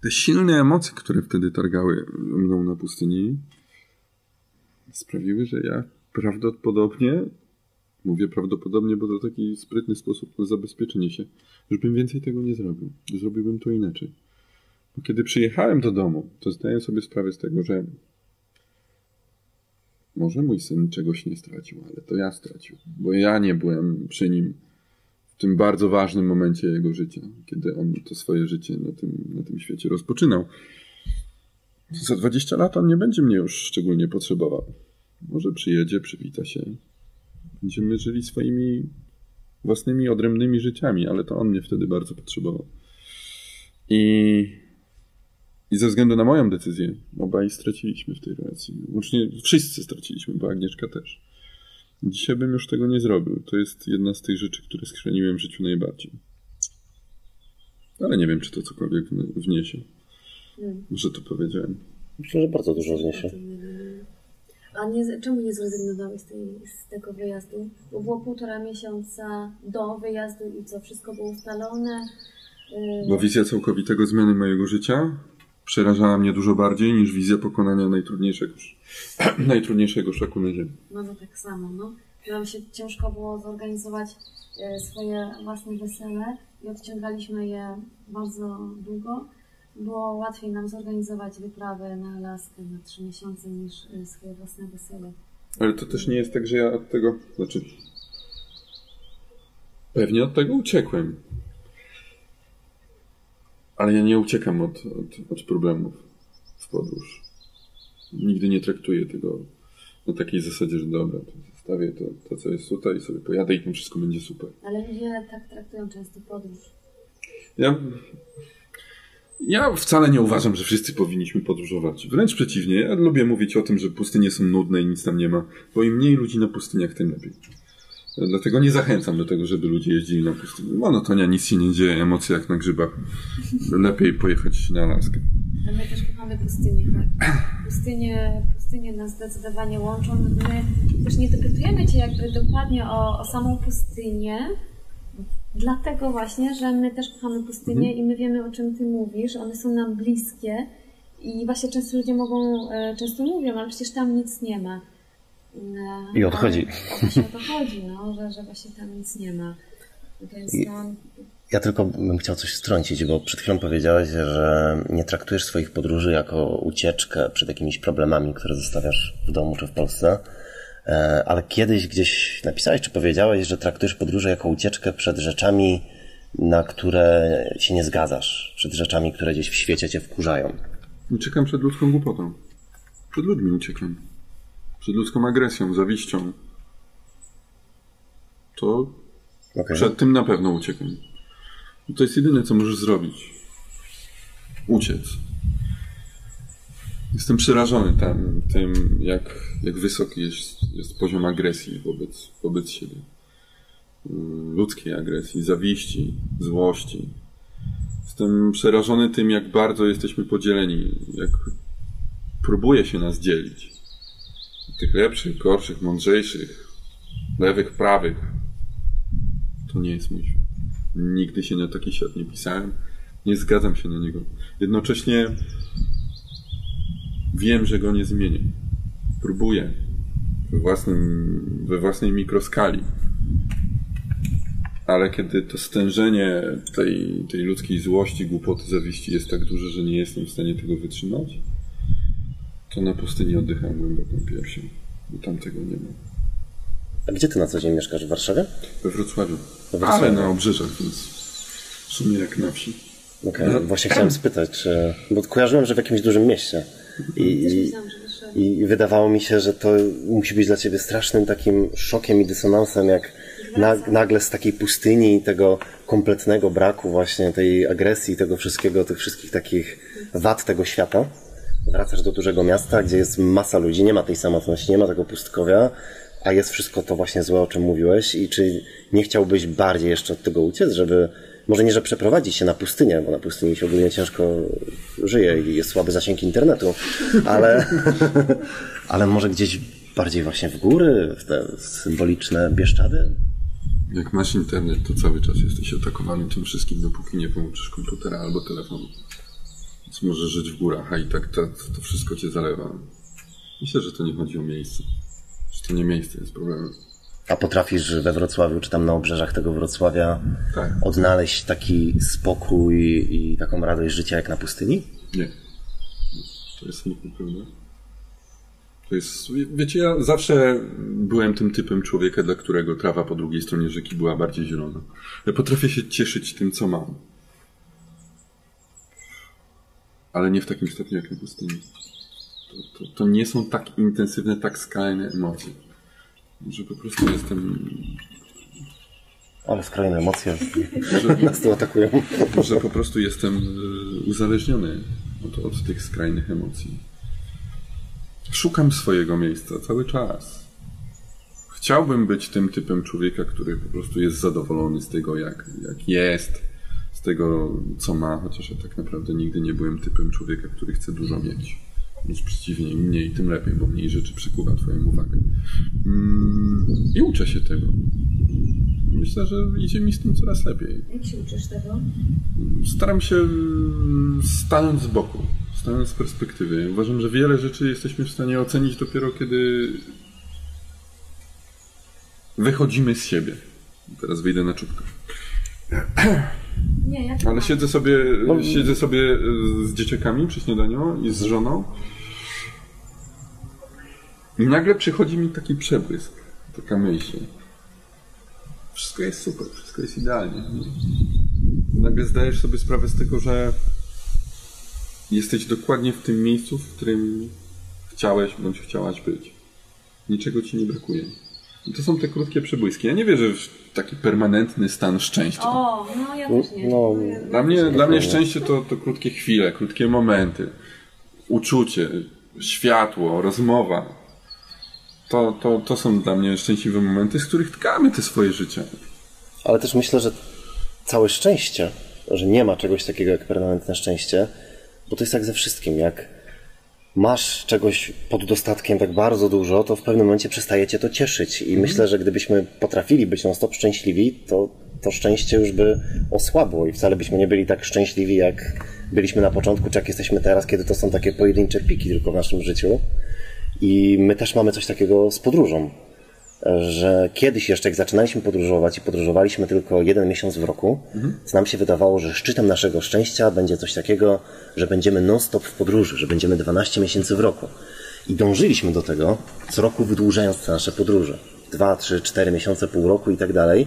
Speaker 3: te silne emocje, które wtedy targały mną na pustyni, sprawiły, że ja prawdopodobnie, mówię prawdopodobnie, bo to taki sprytny sposób na zabezpieczenie się, już bym więcej tego nie zrobił. Zrobiłbym to inaczej. Kiedy przyjechałem do domu, to zdałem sobie sprawę z tego, że może mój syn czegoś nie stracił, ale to ja stracił, bo ja nie byłem przy nim w tym bardzo ważnym momencie jego życia, kiedy on to swoje życie na tym, na tym świecie rozpoczynał. Za 20 lat on nie będzie mnie już szczególnie potrzebował. Może przyjedzie, przywita się. Będziemy żyli swoimi własnymi odrębnymi życiami, ale to on mnie wtedy bardzo potrzebował. I i ze względu na moją decyzję, obaj straciliśmy w tej relacji. Łącznie wszyscy straciliśmy, bo Agnieszka też. Dzisiaj bym już tego nie zrobił. To jest jedna z tych rzeczy, które skrzeniłem w życiu najbardziej. Ale nie wiem, czy to cokolwiek wniesie.
Speaker 2: Hmm.
Speaker 3: Że to powiedziałem.
Speaker 1: Myślę, że bardzo dużo zniesie.
Speaker 2: A nie, czemu nie zrezygnowałeś z, tej, z tego wyjazdu? Bo było półtora miesiąca do wyjazdu i co, wszystko było ustalone? Yy,
Speaker 3: Bo wizja całkowitego zmiany mojego życia przerażała mnie dużo bardziej niż wizja pokonania najtrudniejszego, *clears throat* najtrudniejszego na ziemi.
Speaker 2: No to tak samo, no. Nam się ciężko było zorganizować e, swoje własne wesele i odciągaliśmy je bardzo długo. Było łatwiej nam zorganizować wyprawę na Alaskę na trzy miesiące niż e, swoje własne wesele.
Speaker 3: Ale to też nie jest tak, że ja od tego. Znaczy. Pewnie od tego uciekłem. Ale ja nie uciekam od, od, od problemów w podróż. Nigdy nie traktuję tego na takiej zasadzie, że dobra, to zostawię to, to, co jest tutaj i sobie pojadę i tam wszystko będzie super.
Speaker 2: Ale ludzie tak traktują często podróż.
Speaker 3: Ja, ja wcale nie uważam, że wszyscy powinniśmy podróżować. Wręcz przeciwnie, ja lubię mówić o tym, że pustynie są nudne i nic tam nie ma, bo im mniej ludzi na pustyniach, tym lepiej. Dlatego nie zachęcam do tego, żeby ludzie jeździli na pustynię. Monotonia, nic się nie dzieje, emocje jak na grzybach. Lepiej pojechać na Alaskę.
Speaker 2: No my też kochamy pustynię, tak. Pustynie, pustynie nas zdecydowanie łączą. My też nie dopytujemy Cię jakby dokładnie o, o samą pustynię, dlatego właśnie, że my też kochamy pustynię i my wiemy o czym Ty mówisz, one są nam bliskie i właśnie często ludzie mogą, e, często mówią, ale przecież tam nic nie ma.
Speaker 1: I odchodzi.
Speaker 2: ale Właśnie o to chodzi, no, że, że właśnie tam nic nie ma. Więc
Speaker 1: I-
Speaker 2: no,
Speaker 1: Ja tylko bym chciał coś wtrącić, bo przed chwilą powiedziałeś, że nie traktujesz swoich podróży jako ucieczkę przed jakimiś problemami, które zostawiasz w domu czy w Polsce. E, Ale kiedyś gdzieś napisałeś czy powiedziałeś, że traktujesz podróże jako ucieczkę przed rzeczami, na które się nie zgadzasz, przed rzeczami, które gdzieś w świecie cię wkurzają.
Speaker 3: Uciekam przed ludzką głupotą. Przed ludźmi uciekam. Przed ludzką agresją, zawiścią. To
Speaker 1: Okay.
Speaker 3: Przed tym na pewno uciekam. To jest jedyne, co możesz zrobić. Uciec. Jestem przerażony tam, tym, jak, jak wysoki jest, jest poziom agresji wobec, wobec siebie. Ludzkiej agresji, zawiści, złości. Jestem przerażony tym, jak bardzo jesteśmy podzieleni, jak próbuje się nas dzielić. Tych lepszych, gorszych, mądrzejszych, lewych, prawych, to nie jest mój świat. Nigdy się na taki świat nie pisałem. Nie zgadzam się na niego. Jednocześnie wiem, że go nie zmienię. Próbuję we, własnym, we własnej mikroskali. Ale kiedy to stężenie tej, tej ludzkiej złości, głupoty, zawiści jest tak duże, że nie jestem w stanie tego wytrzymać, to na pustyni oddycham głęboką piersią. Bo tam tego nie ma.
Speaker 1: A gdzie ty na co dzień mieszkasz? W Warszawie?
Speaker 3: We Wrocławiu.
Speaker 1: We Wrocławiu.
Speaker 3: Ale na obrzeżach, więc w sumie jak na wsi.
Speaker 1: Okej, właśnie chciałem spytać, czy... bo kojarzyłem, że w jakimś dużym mieście. I, i. I wydawało mi się, że to musi być dla ciebie strasznym takim szokiem i dysonansem, jak na, nagle z takiej pustyni i tego kompletnego braku właśnie tej agresji, tego wszystkiego, tych wszystkich takich wad tego świata, wracasz do dużego miasta, gdzie jest masa ludzi, nie ma tej samotności, nie ma tego pustkowia, a jest wszystko to właśnie złe, o czym mówiłeś i czy nie chciałbyś bardziej jeszcze od tego uciec, żeby może nie, że przeprowadzić się na pustynię, bo na pustyni się ogólnie ciężko żyje i jest słaby zasięg internetu, ale, *laughs* ale może gdzieś bardziej właśnie w góry, w te symboliczne Bieszczady?
Speaker 3: Jak masz internet, to cały czas jesteś atakowany tym wszystkim, dopóki nie połączysz komputera albo telefonu. Więc możesz żyć w górach, a i tak to, to wszystko cię zalewa. Myślę, że to nie chodzi o miejsce. Że to nie miejsce jest problemem.
Speaker 1: A potrafisz we Wrocławiu, czy tam na obrzeżach tego Wrocławia
Speaker 3: Tak.
Speaker 1: odnaleźć taki spokój i taką radość życia jak na pustyni?
Speaker 3: Nie. To jest nieprawda. To jest, wiecie, ja zawsze byłem tym typem człowieka, dla którego trawa po drugiej stronie rzeki była bardziej zielona. Ja potrafię się cieszyć tym, co mam. Ale nie w takim stopniu jak na pustyni. To, to, to nie są tak intensywne, tak skalne emocje. Że po prostu jestem,
Speaker 1: Ale skrajne emocje
Speaker 3: że, *laughs*
Speaker 1: nas tu atakują.
Speaker 3: że po prostu jestem y, uzależniony od, od tych skrajnych emocji. Szukam swojego miejsca cały czas. Chciałbym być tym typem człowieka, który po prostu jest zadowolony z tego, jak, jak jest, tego, co ma, chociaż ja tak naprawdę nigdy nie byłem typem człowieka, który chce dużo mieć. Wręcz przeciwnie, im mniej, tym lepiej, bo mniej rzeczy przykuwa Twoją uwagę. Mm, I uczę się tego. Myślę, że idzie mi z tym coraz lepiej.
Speaker 2: Jak się uczysz tego?
Speaker 3: Staram się stanąć z boku, stanąć z perspektywy. Uważam, że wiele rzeczy jesteśmy w stanie ocenić dopiero kiedy wychodzimy z siebie. Teraz wyjdę na czubkę. *clears throat*
Speaker 2: Nie, ja
Speaker 3: Ale siedzę sobie, siedzę sobie z dzieciakami przy śniadaniu i z żoną. I nagle przychodzi mi taki przebłysk, taka myśl. Wszystko jest super, wszystko jest idealnie. Na- nagle zdajesz sobie sprawę z tego, że jesteś dokładnie w tym miejscu, w którym chciałeś bądź chciałaś być. Niczego ci nie brakuje. To są te krótkie przebłyski. Ja nie wierzę w taki permanentny stan szczęścia.
Speaker 2: O, no ja też nie.
Speaker 1: No,
Speaker 2: Ja-
Speaker 3: Dla mnie, dla mnie szczęście to, to krótkie chwile, krótkie momenty, uczucie, światło, rozmowa. To, to, to są dla mnie szczęśliwe momenty, z których tkamy te swoje życie.
Speaker 1: Ale też myślę, że całe szczęście, że nie ma czegoś takiego jak permanentne szczęście, bo to jest jak ze wszystkim. Jak masz czegoś pod dostatkiem tak bardzo dużo, to w pewnym momencie przestaje cię to cieszyć. I myślę, że gdybyśmy potrafili być non-stop szczęśliwi, to to szczęście już by osłabło i wcale byśmy nie byli tak szczęśliwi, jak byliśmy na początku, czy jak jesteśmy teraz, kiedy to są takie pojedyncze piki tylko w naszym życiu. I my też mamy coś takiego z podróżą że kiedyś jeszcze, jak zaczynaliśmy podróżować i podróżowaliśmy tylko jeden miesiąc w roku, to nam się wydawało, że szczytem naszego szczęścia będzie coś takiego, że będziemy non-stop w podróży, że będziemy 12 miesięcy w roku. I dążyliśmy do tego, co roku wydłużając te nasze podróże. 2, 3, 4 miesiące, pół roku i tak dalej.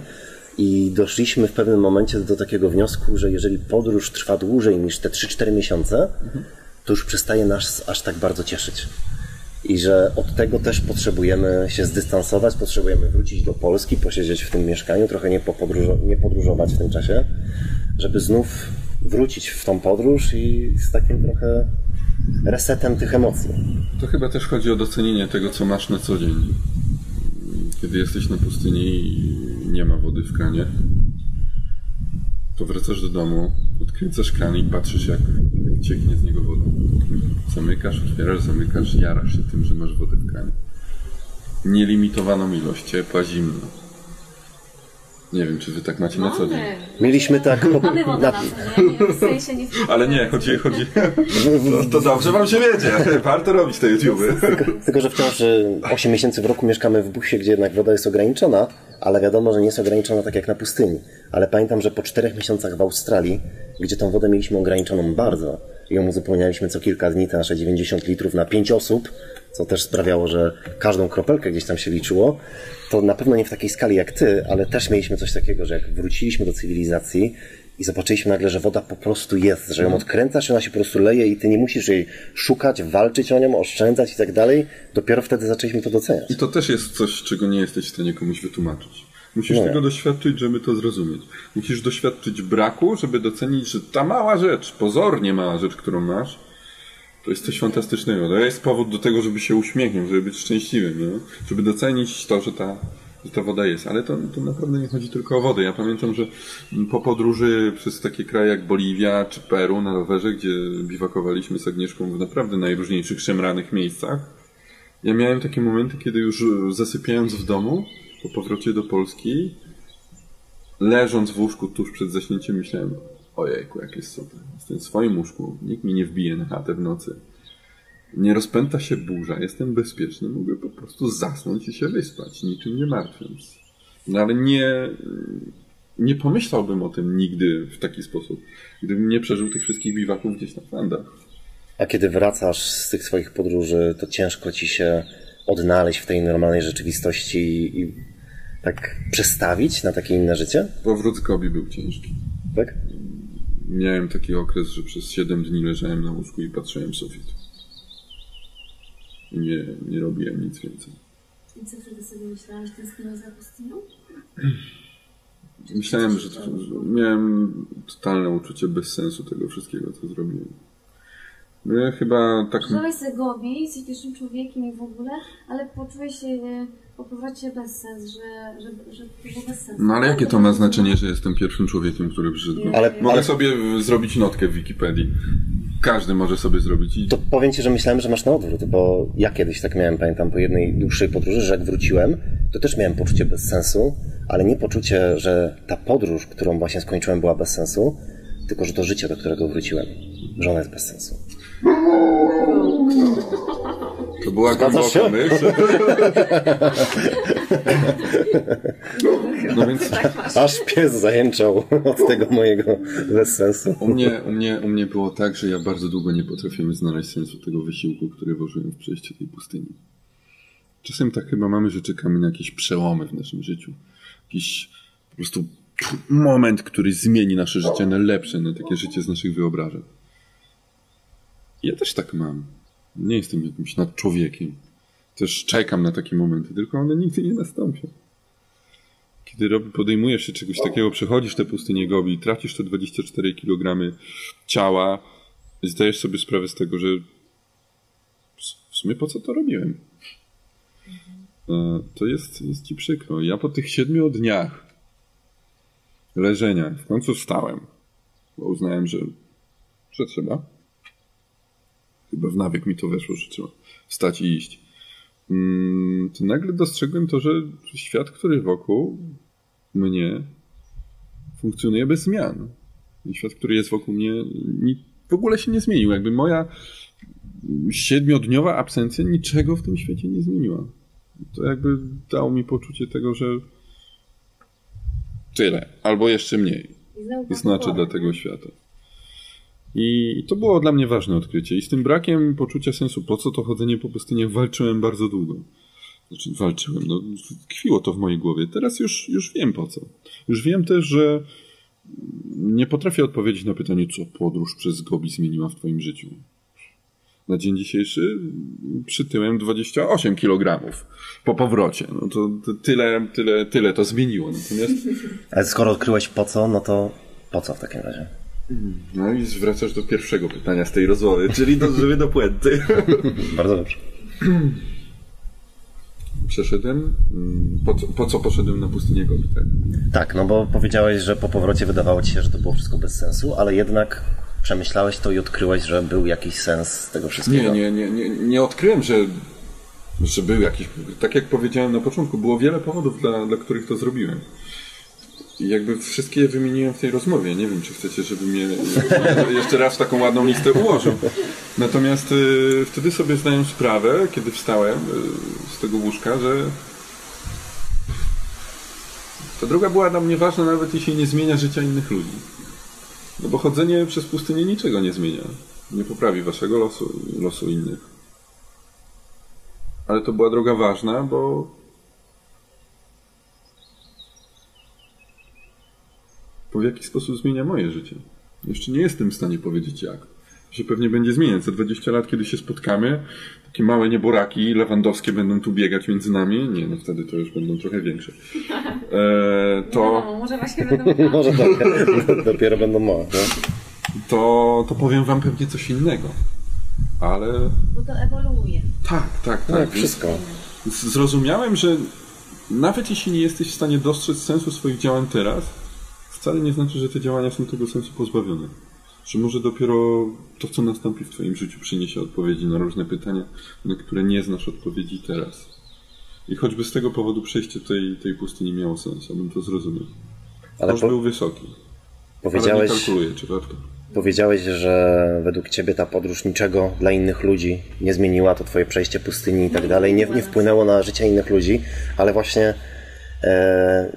Speaker 1: I doszliśmy w pewnym momencie do takiego wniosku, że jeżeli podróż trwa dłużej niż te 3-4 miesiące, to już przestaje nas aż tak bardzo cieszyć. I że od tego też potrzebujemy się zdystansować, potrzebujemy wrócić do Polski, posiedzieć w tym mieszkaniu, trochę nie, nie podróżować w tym czasie, żeby znów wrócić w tą podróż i z takim trochę resetem tych emocji.
Speaker 3: To chyba też chodzi o docenienie tego, co masz na co dzień. Kiedy jesteś na pustyni i nie ma wody w kranie, to wracasz do domu, odkręcasz kran i patrzysz, jak, jak cieknie z niego woda. Zamykasz, otwierasz, zamykasz, jarasz się tym, że masz wodę w kranie. Nielimitowaną ilość, ciepła, zimna. Nie wiem, czy wy tak macie na co dzień.
Speaker 1: Mieliśmy tak... po-
Speaker 2: Mamy wodę
Speaker 1: na-
Speaker 2: co dzień, w sensie nie
Speaker 3: Ale nie, chodzi, chodzi... To, to dobrze wam się wiecie. *laughs* Warto robić te YouTube.
Speaker 1: Tylko, że wciąż y, 8 miesięcy w roku mieszkamy w busie, gdzie jednak woda jest ograniczona, ale wiadomo, że nie jest ograniczona tak jak na pustyni. Ale pamiętam, że po 4 miesiącach w Australii, gdzie tą wodę mieliśmy ograniczoną bardzo i ją uzupełnialiśmy co kilka dni, te nasze 90 litrów na 5 osób, co też sprawiało, że każdą kropelkę gdzieś tam się liczyło, to na pewno nie w takiej skali jak ty, ale też mieliśmy coś takiego, że jak wróciliśmy do cywilizacji, i zobaczyliśmy nagle, że woda po prostu jest, że ją odkręcasz i ona się po prostu leje i ty nie musisz jej szukać, walczyć o nią, oszczędzać i tak dalej. Dopiero wtedy zaczęliśmy to doceniać.
Speaker 3: I to też jest coś, czego nie jesteś w stanie komuś wytłumaczyć. Musisz
Speaker 1: Nie.
Speaker 3: tego doświadczyć, żeby to zrozumieć. Musisz doświadczyć braku, żeby docenić, że ta mała rzecz, pozornie mała rzecz, którą masz, to jest coś fantastycznego. To jest powód do tego, żeby się uśmiechnąć, żeby być szczęśliwym, nie? żeby docenić to, że ta, że ta woda jest. Ale to, to naprawdę nie chodzi tylko o wodę. Ja pamiętam, że po podróży przez takie kraje jak Boliwia czy Peru na rowerze, gdzie biwakowaliśmy z Agnieszką w naprawdę najróżniejszych szemranych miejscach, ja miałem takie momenty, kiedy już zasypiając w domu, po powrocie do Polski, leżąc w łóżku tuż przed zaśnięciem, myślałem, ojejku, jak jest super. Jestem w swoim łóżku, nikt mi nie wbije na chatę w nocy. Nie rozpęta się burza, jestem bezpieczny, mogę po prostu zasnąć i się wyspać, niczym nie martwiąc. No ale nie, nie pomyślałbym o tym nigdy w taki sposób, gdybym nie przeżył tych wszystkich biwaków gdzieś na Flandach.
Speaker 1: A kiedy wracasz z tych swoich podróży, to ciężko ci się odnaleźć w tej normalnej rzeczywistości i, i tak przestawić na takie inne życie?
Speaker 3: Powrót z Gobi był ciężki.
Speaker 1: Tak?
Speaker 3: Miałem taki okres, że przez 7 dni leżałem na łóżku i patrzyłem w sufit. I nie, nie robiłem nic więcej.
Speaker 2: I co wtedy sobie myślałeś, tęskniłeś za pustynią?
Speaker 3: Myślałem, że, że miałem totalne uczucie bezsensu tego wszystkiego, co zrobiłem. No Ja chyba tak...
Speaker 2: Przeżyłeś sobie Gobi, jesteś pierwszym człowiekiem i w ogóle, ale poczułeś się e, po powrocie bezsens, że, że, że to było bez sensu.
Speaker 3: No ale jakie to ma znaczenie, że jestem pierwszym człowiekiem, który przyszedł?
Speaker 1: Ale-
Speaker 3: Mogę
Speaker 1: ale-
Speaker 3: sobie zrobić notkę w Wikipedii. Każdy może sobie zrobić. I...
Speaker 1: To powiem ci, że myślałem, że masz na odwrót, bo ja kiedyś tak miałem, pamiętam, po jednej dłuższej podróży, że jak wróciłem, to też miałem poczucie bezsensu, ale nie poczucie, że ta podróż, którą właśnie skończyłem, była bez sensu, tylko że to życie, do którego wróciłem, że ona jest bez sensu.
Speaker 3: To była
Speaker 1: Zgadzasz
Speaker 3: głęboka
Speaker 1: się?
Speaker 3: myśl. *laughs* No więc *laughs*
Speaker 1: Aż pies zajęczał od tego mojego bezsensu.
Speaker 3: u mnie, u, mnie, u mnie było tak, że ja bardzo długo nie potrafiłem znaleźć sensu tego wysiłku, który włożyłem w przejście tej pustyni. Czasem tak chyba mamy, że czekamy na jakieś przełomy w naszym życiu. Jakieś po prostu moment, który zmieni nasze życie na lepsze, na takie życie z naszych wyobrażeń. Ja też tak mam. Nie jestem jakimś nadczłowiekiem. Też czekam na takie momenty, tylko one nigdy nie nastąpią. Kiedy podejmujesz się czegoś takiego, przechodzisz tę pustynię Gobi, tracisz te 24 kg ciała zdajesz sobie sprawę z tego, że w sumie po co to robiłem? E, To jest, jest ci przykro. Ja po tych siedmiu dniach leżenia w końcu wstałem, bo uznałem, że, że trzeba. Chyba w nawyk mi to weszło, że trzeba wstać i iść. Mm, To nagle dostrzegłem to, że świat, który wokół mnie funkcjonuje bez zmian. I świat, który jest wokół mnie, ni- w ogóle się nie zmienił. Jakby moja siedmiodniowa absencja niczego w tym świecie nie zmieniła. To jakby dało mi poczucie tego, że tyle, albo jeszcze mniej znaczy dla tego świata. I to było dla mnie ważne odkrycie. I z tym brakiem poczucia sensu, po co to chodzenie po pustyniach, walczyłem bardzo długo. Znaczy, walczyłem, no, tkwiło to w mojej głowie. Teraz już, już wiem po co. Już wiem też, że nie potrafię odpowiedzieć na pytanie, co podróż przez Gobi zmieniła w Twoim życiu. Na dzień dzisiejszy przytyłem 28 kg po powrocie. No to, to tyle, tyle, tyle to zmieniło. Natomiast *laughs*
Speaker 1: Ale skoro odkryłeś po co, no to po co w takim razie?
Speaker 3: No i wracasz do pierwszego pytania z tej rozmowy, czyli do, żeby do puenty. *laughs*
Speaker 1: Bardzo dobrze. *clears throat*
Speaker 3: Przeszedłem. mm, Po co, po co poszedłem na pustynię Gobi, tak?
Speaker 1: Tak, no bo powiedziałeś, że po powrocie wydawało ci się, że to było wszystko bez sensu, ale jednak przemyślałeś to i odkryłeś, że był jakiś sens tego wszystkiego.
Speaker 3: Nie, nie, nie, nie, nie odkryłem, że, że był jakiś. Tak jak powiedziałem na początku, było wiele powodów, dla, dla których to zrobiłem. Jakby wszystkie wymieniłem w tej rozmowie. Nie wiem, czy chcecie, żebym je jeszcze raz taką ładną listę ułożył. Natomiast y, wtedy sobie zdałem sprawę, kiedy wstałem y, z tego łóżka, że ta droga była dla mnie ważna, nawet jeśli nie zmienia życia innych ludzi. No bo chodzenie przez pustynię niczego nie zmienia. Nie poprawi waszego losu losu innych. Ale to była droga ważna, bo bo w jaki sposób zmienia moje życie. Jeszcze nie jestem w stanie powiedzieć jak. Się pewnie będzie zmieniać. Za 20 lat, kiedy się spotkamy, takie małe nieboraki lewandowskie będą tu biegać między nami. Nie, no wtedy to już będą trochę większe. E, to...
Speaker 2: No, może właśnie będą *laughs*
Speaker 1: Może dopiero, dopiero będą małe. No?
Speaker 3: to, to powiem wam pewnie coś innego. Ale
Speaker 2: Bo to ewoluuje.
Speaker 3: tak, tak, tak.
Speaker 1: No, jak wszystko.
Speaker 3: Zrozumiałem, że nawet jeśli nie jesteś w stanie dostrzec sensu swoich działań teraz, wcale nie znaczy, że te działania są tego sensu pozbawione. Że może dopiero to, co nastąpi w Twoim życiu, przyniesie odpowiedzi na różne pytania, na które nie znasz odpowiedzi teraz. I choćby z tego powodu przejście tej, tej pustyni miało sens, abym to zrozumiał.
Speaker 1: Ale
Speaker 3: Koszt
Speaker 1: po,
Speaker 3: był wysoki, ale nie
Speaker 1: powiedziałeś,
Speaker 3: kalkuluję, czy warto.
Speaker 1: powiedziałeś, że według ciebie ta podróż niczego dla innych ludzi nie zmieniła, to twoje przejście pustyni i tak dalej, nie, nie wpłynęło na życie innych ludzi, ale właśnie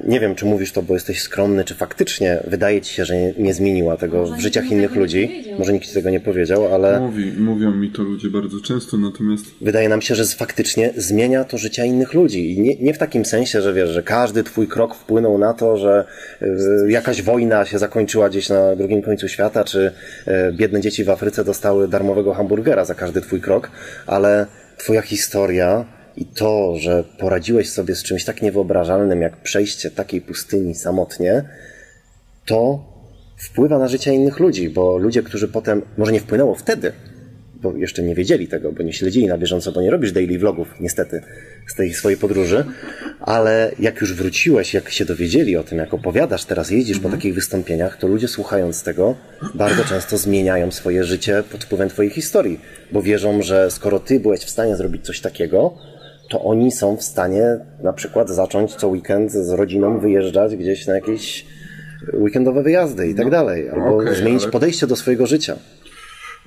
Speaker 1: nie wiem, czy mówisz to, bo jesteś skromny, czy faktycznie wydaje ci się, że nie, nie zmieniła tego
Speaker 2: Może
Speaker 1: w życiach innych ludzi. Może nikt ci tego nie powiedział, ale
Speaker 3: Mówi, mówią mi to ludzie bardzo często, natomiast
Speaker 1: wydaje nam się, że faktycznie zmienia to życia innych ludzi. I nie, nie w takim sensie, że wiesz, że każdy twój krok wpłynął na to, że y, jakaś wojna się zakończyła gdzieś na drugim końcu świata, czy y, biedne dzieci w Afryce dostały darmowego hamburgera za każdy twój krok, ale twoja historia i to, że poradziłeś sobie z czymś tak niewyobrażalnym, jak przejście takiej pustyni samotnie, to wpływa na życie innych ludzi, bo ludzie, którzy potem, może nie wpłynęło wtedy, bo jeszcze nie wiedzieli tego, bo nie śledzili na bieżąco, bo nie robisz daily vlogów, niestety, z tej swojej podróży, ale jak już wróciłeś, jak się dowiedzieli o tym, jak opowiadasz, teraz jeździsz po takich wystąpieniach, to ludzie słuchając tego bardzo często zmieniają swoje życie pod wpływem twojej historii, bo wierzą, że skoro ty byłeś w stanie zrobić coś takiego, to oni są w stanie na przykład zacząć co weekend z rodziną wyjeżdżać gdzieś na jakieś weekendowe wyjazdy i tak dalej, albo
Speaker 3: okej,
Speaker 1: zmienić
Speaker 3: ale-
Speaker 1: podejście do swojego życia.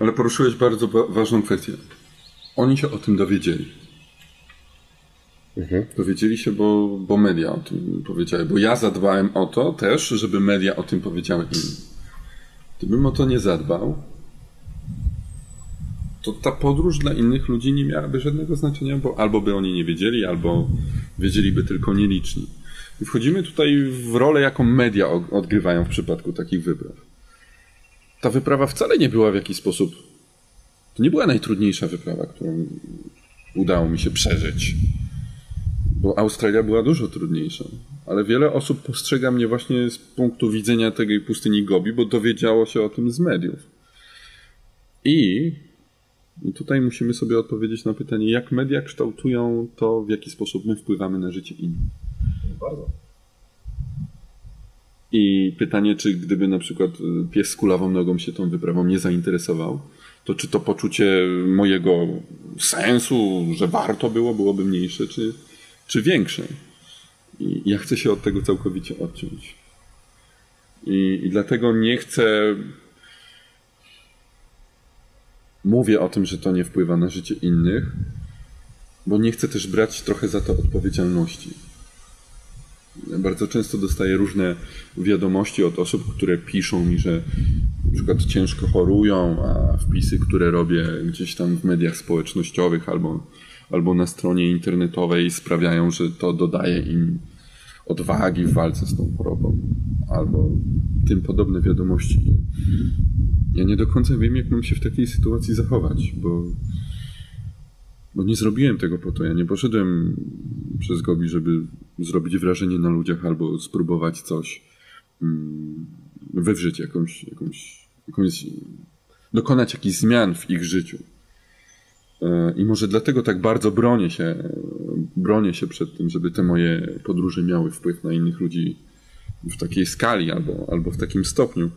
Speaker 3: Ale poruszyłeś bardzo wa- ważną kwestię. Oni się o tym dowiedzieli. Dowiedzieli się, bo, bo media o tym powiedziały. Bo ja zadbałem o to też, żeby media o tym powiedziały innym. Gdybym o to nie zadbał, to ta podróż dla innych ludzi nie miałaby żadnego znaczenia, bo albo by oni nie wiedzieli, albo wiedzieliby tylko nieliczni. I wchodzimy tutaj w rolę, jaką media odgrywają w przypadku takich wypraw. Ta wyprawa wcale nie była w jakiś sposób. To nie była najtrudniejsza wyprawa, którą udało mi się przeżyć. Bo Australia była dużo trudniejsza. Ale wiele osób postrzega mnie właśnie z punktu widzenia tej pustyni Gobi, bo dowiedziało się o tym z mediów. I, I tutaj musimy sobie odpowiedzieć na pytanie, jak media kształtują to, w jaki sposób my wpływamy na życie innych.
Speaker 1: Bardzo.
Speaker 3: I pytanie, czy gdyby na przykład y, pies z kulawą nogą się tą wyprawą nie zainteresował, to czy to poczucie mojego sensu, że warto było, byłoby mniejsze, czy, czy większe? I ja chcę się od tego całkowicie odciąć. I, I dlatego nie chcę. Mówię o tym, że to nie wpływa na życie innych, bo nie chcę też brać trochę za to odpowiedzialności. Bardzo często dostaję różne wiadomości od osób, które piszą mi, że na przykład ciężko chorują, a wpisy, które robię gdzieś tam w mediach społecznościowych albo, albo na stronie internetowej sprawiają, że to dodaje im odwagi w walce z tą chorobą, albo tym podobne wiadomości. Ja nie do końca wiem, jak mam się w takiej sytuacji zachować, bo bo nie zrobiłem tego po to. Ja nie poszedłem przez Gobi, żeby zrobić wrażenie na ludziach albo spróbować coś, mm, wywrzeć jakąś, jakąś, jakąś dokonać jakichś zmian w ich życiu. E, I może dlatego tak bardzo bronię się, bronię się przed tym, żeby te moje podróże miały wpływ na innych ludzi w takiej skali albo, albo w takim stopniu.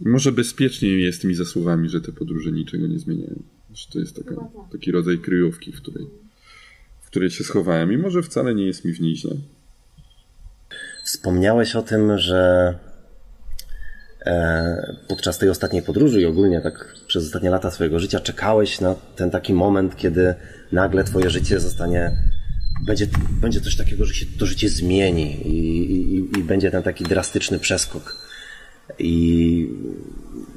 Speaker 3: I może bezpieczniej jest mi za słowami, że te podróże niczego nie zmieniają. Że to jest taka, taki rodzaj kryjówki, w której, w której się schowałem i może wcale nie jest mi w niej źle.
Speaker 1: Wspomniałeś o tym, że e, podczas tej ostatniej podróży i ogólnie tak przez ostatnie lata swojego życia czekałeś na ten taki moment, kiedy nagle twoje życie zostanie będzie, będzie coś takiego, że się to życie zmieni i, i, i będzie ten taki drastyczny przeskok. I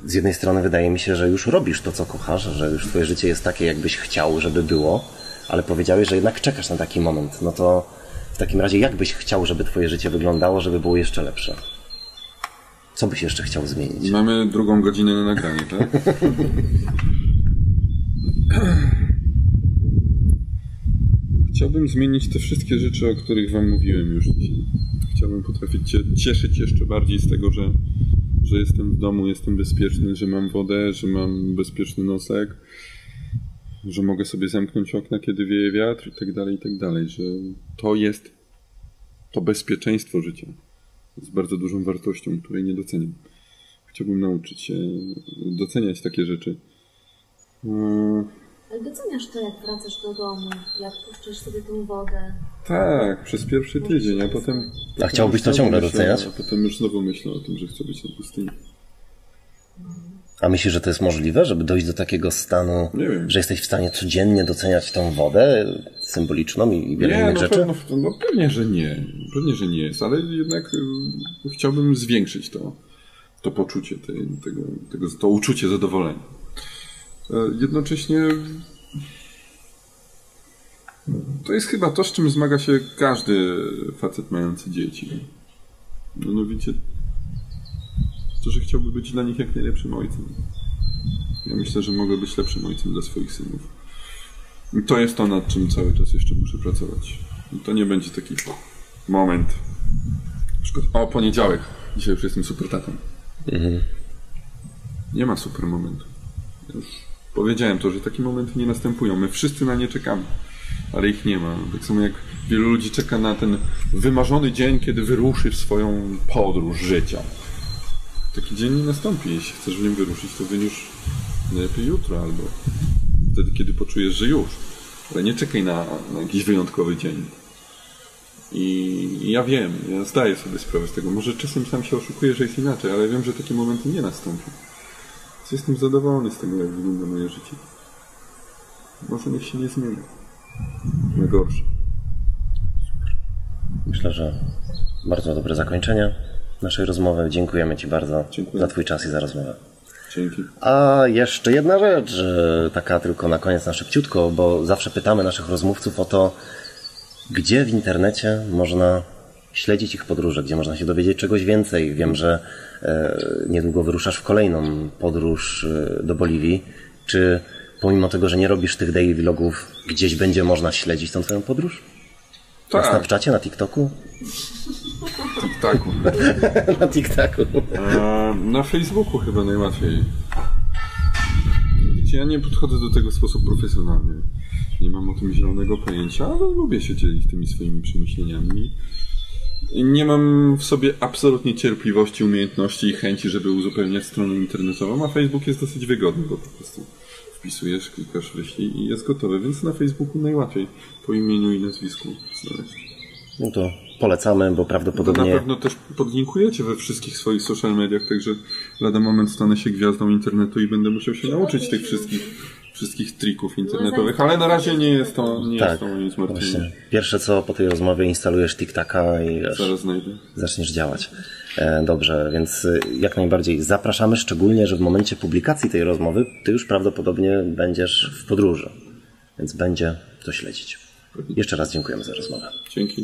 Speaker 1: z jednej strony wydaje mi się, że już robisz to, co kochasz, że już twoje życie jest takie, jakbyś chciał, żeby było, ale powiedziałeś, że jednak czekasz na taki moment. No to w takim razie jak byś chciał, żeby twoje życie wyglądało, żeby było jeszcze lepsze? Co byś jeszcze chciał zmienić?
Speaker 3: Mamy drugą godzinę na nagranie, tak? *clears throat* Chciałbym zmienić te wszystkie rzeczy, o których wam mówiłem już dzisiaj. Chciałbym potrafić się cieszyć jeszcze bardziej z tego, że że jestem w domu, jestem bezpieczny, że mam wodę, że mam bezpieczny nosek, że mogę sobie zamknąć okna, kiedy wieje wiatr i tak dalej, i tak dalej, że to jest to bezpieczeństwo życia z bardzo dużą wartością, której nie doceniam. Chciałbym nauczyć się doceniać takie rzeczy.
Speaker 2: Ale doceniasz to, jak wracasz do domu, jak puszczasz sobie tą wodę.
Speaker 3: Tak, przez pierwszy tydzień, a potem...
Speaker 1: A chciałbyś to ciągle doceniać?
Speaker 3: A potem już znowu myślę o tym, że chcę być na pustyni.
Speaker 1: A myślisz, że to jest możliwe, żeby dojść do takiego stanu, że jesteś w stanie codziennie doceniać tą wodę symboliczną i wiele
Speaker 3: Nie,
Speaker 1: innych
Speaker 3: no,
Speaker 1: rzeczy?
Speaker 3: pewno, no pewnie, że nie. Pewnie, że nie jest, ale jednak y, chciałbym zwiększyć to, to poczucie, tej, tego, tego, to uczucie zadowolenia. E, Jednocześnie to jest chyba to, z czym zmaga się każdy facet mający dzieci. Mianowicie to, że chciałby być dla nich jak najlepszym ojcem. Ja myślę, że mogę być lepszym ojcem dla swoich synów. I to jest to, nad czym cały czas jeszcze muszę pracować. I to nie będzie taki moment. Na przykład, o, poniedziałek. Dzisiaj już jestem super tatą. Nie ma super momentu. Już powiedziałem to, że takie momenty nie następują. My wszyscy na nie czekamy, ale ich nie ma. Tak samo jak wielu ludzi czeka na ten wymarzony dzień, kiedy wyruszy w swoją podróż życia. Taki dzień nie nastąpi. Jeśli chcesz w nim wyruszyć, to wyrusz najlepiej jutro albo wtedy, kiedy poczujesz, że już. Ale nie czekaj na, na jakiś wyjątkowy dzień. I ja wiem, ja zdaję sobie sprawę z tego. Może czasem sam się oszukuję, że jest inaczej, ale wiem, że takie momenty nie nastąpią. Więc jestem zadowolony z tego, jak wygląda moje życie. Może niech się nie zmieni. Na gorsze.
Speaker 1: Myślę, że bardzo dobre zakończenie naszej rozmowy. Dziękujemy Ci bardzo
Speaker 3: Dziękuję.
Speaker 1: za Twój czas i za rozmowę.
Speaker 3: Dzięki.
Speaker 1: A jeszcze jedna rzecz, taka tylko na koniec na szybciutko, bo zawsze pytamy naszych rozmówców o to, gdzie w internecie można śledzić ich podróże, gdzie można się dowiedzieć czegoś więcej. Wiem, że e, niedługo wyruszasz w kolejną podróż e, do Boliwii. Czy pomimo tego, że nie robisz tych daily vlogów, gdzieś będzie można śledzić tą twoją podróż? Na
Speaker 3: Tak,
Speaker 1: Snapchacie, na TikToku?
Speaker 3: tak. *laughs*
Speaker 1: na TikToku.
Speaker 3: E, Na Facebooku chyba najłatwiej. Wiecie, ja nie podchodzę do tego w sposób profesjonalny. Nie mam o tym zielonego pojęcia, ale lubię się dzielić tymi swoimi przemyśleniami. Nie mam w sobie absolutnie cierpliwości, umiejętności i chęci, żeby uzupełniać stronę internetową, a Facebook jest dosyć wygodny, bo po prostu wpisujesz, klikasz, wyślij i jest gotowe, więc na Facebooku najłatwiej po imieniu i nazwisku znaleźć.
Speaker 1: No to polecamy, bo
Speaker 3: Na
Speaker 1: prawdopodobnie
Speaker 3: pewno też podlinkujecie we wszystkich swoich social mediach, także lada moment stanę się gwiazdą internetu i będę musiał się nauczyć tych wszystkich, wszystkich trików internetowych, ale na razie nie jest to, nie
Speaker 1: tak,
Speaker 3: jest to zmartwieniem.
Speaker 1: właśnie. Pierwsze co po tej rozmowie instalujesz TikTaka i
Speaker 3: Zaraz znajdę.
Speaker 1: zaczniesz działać. E, Dobrze, więc y, jak najbardziej zapraszamy, szczególnie, że w momencie publikacji tej rozmowy ty już prawdopodobnie będziesz w podróży, więc będzie to śledzić. Jeszcze raz dziękujemy za rozmowę.
Speaker 3: Dzięki.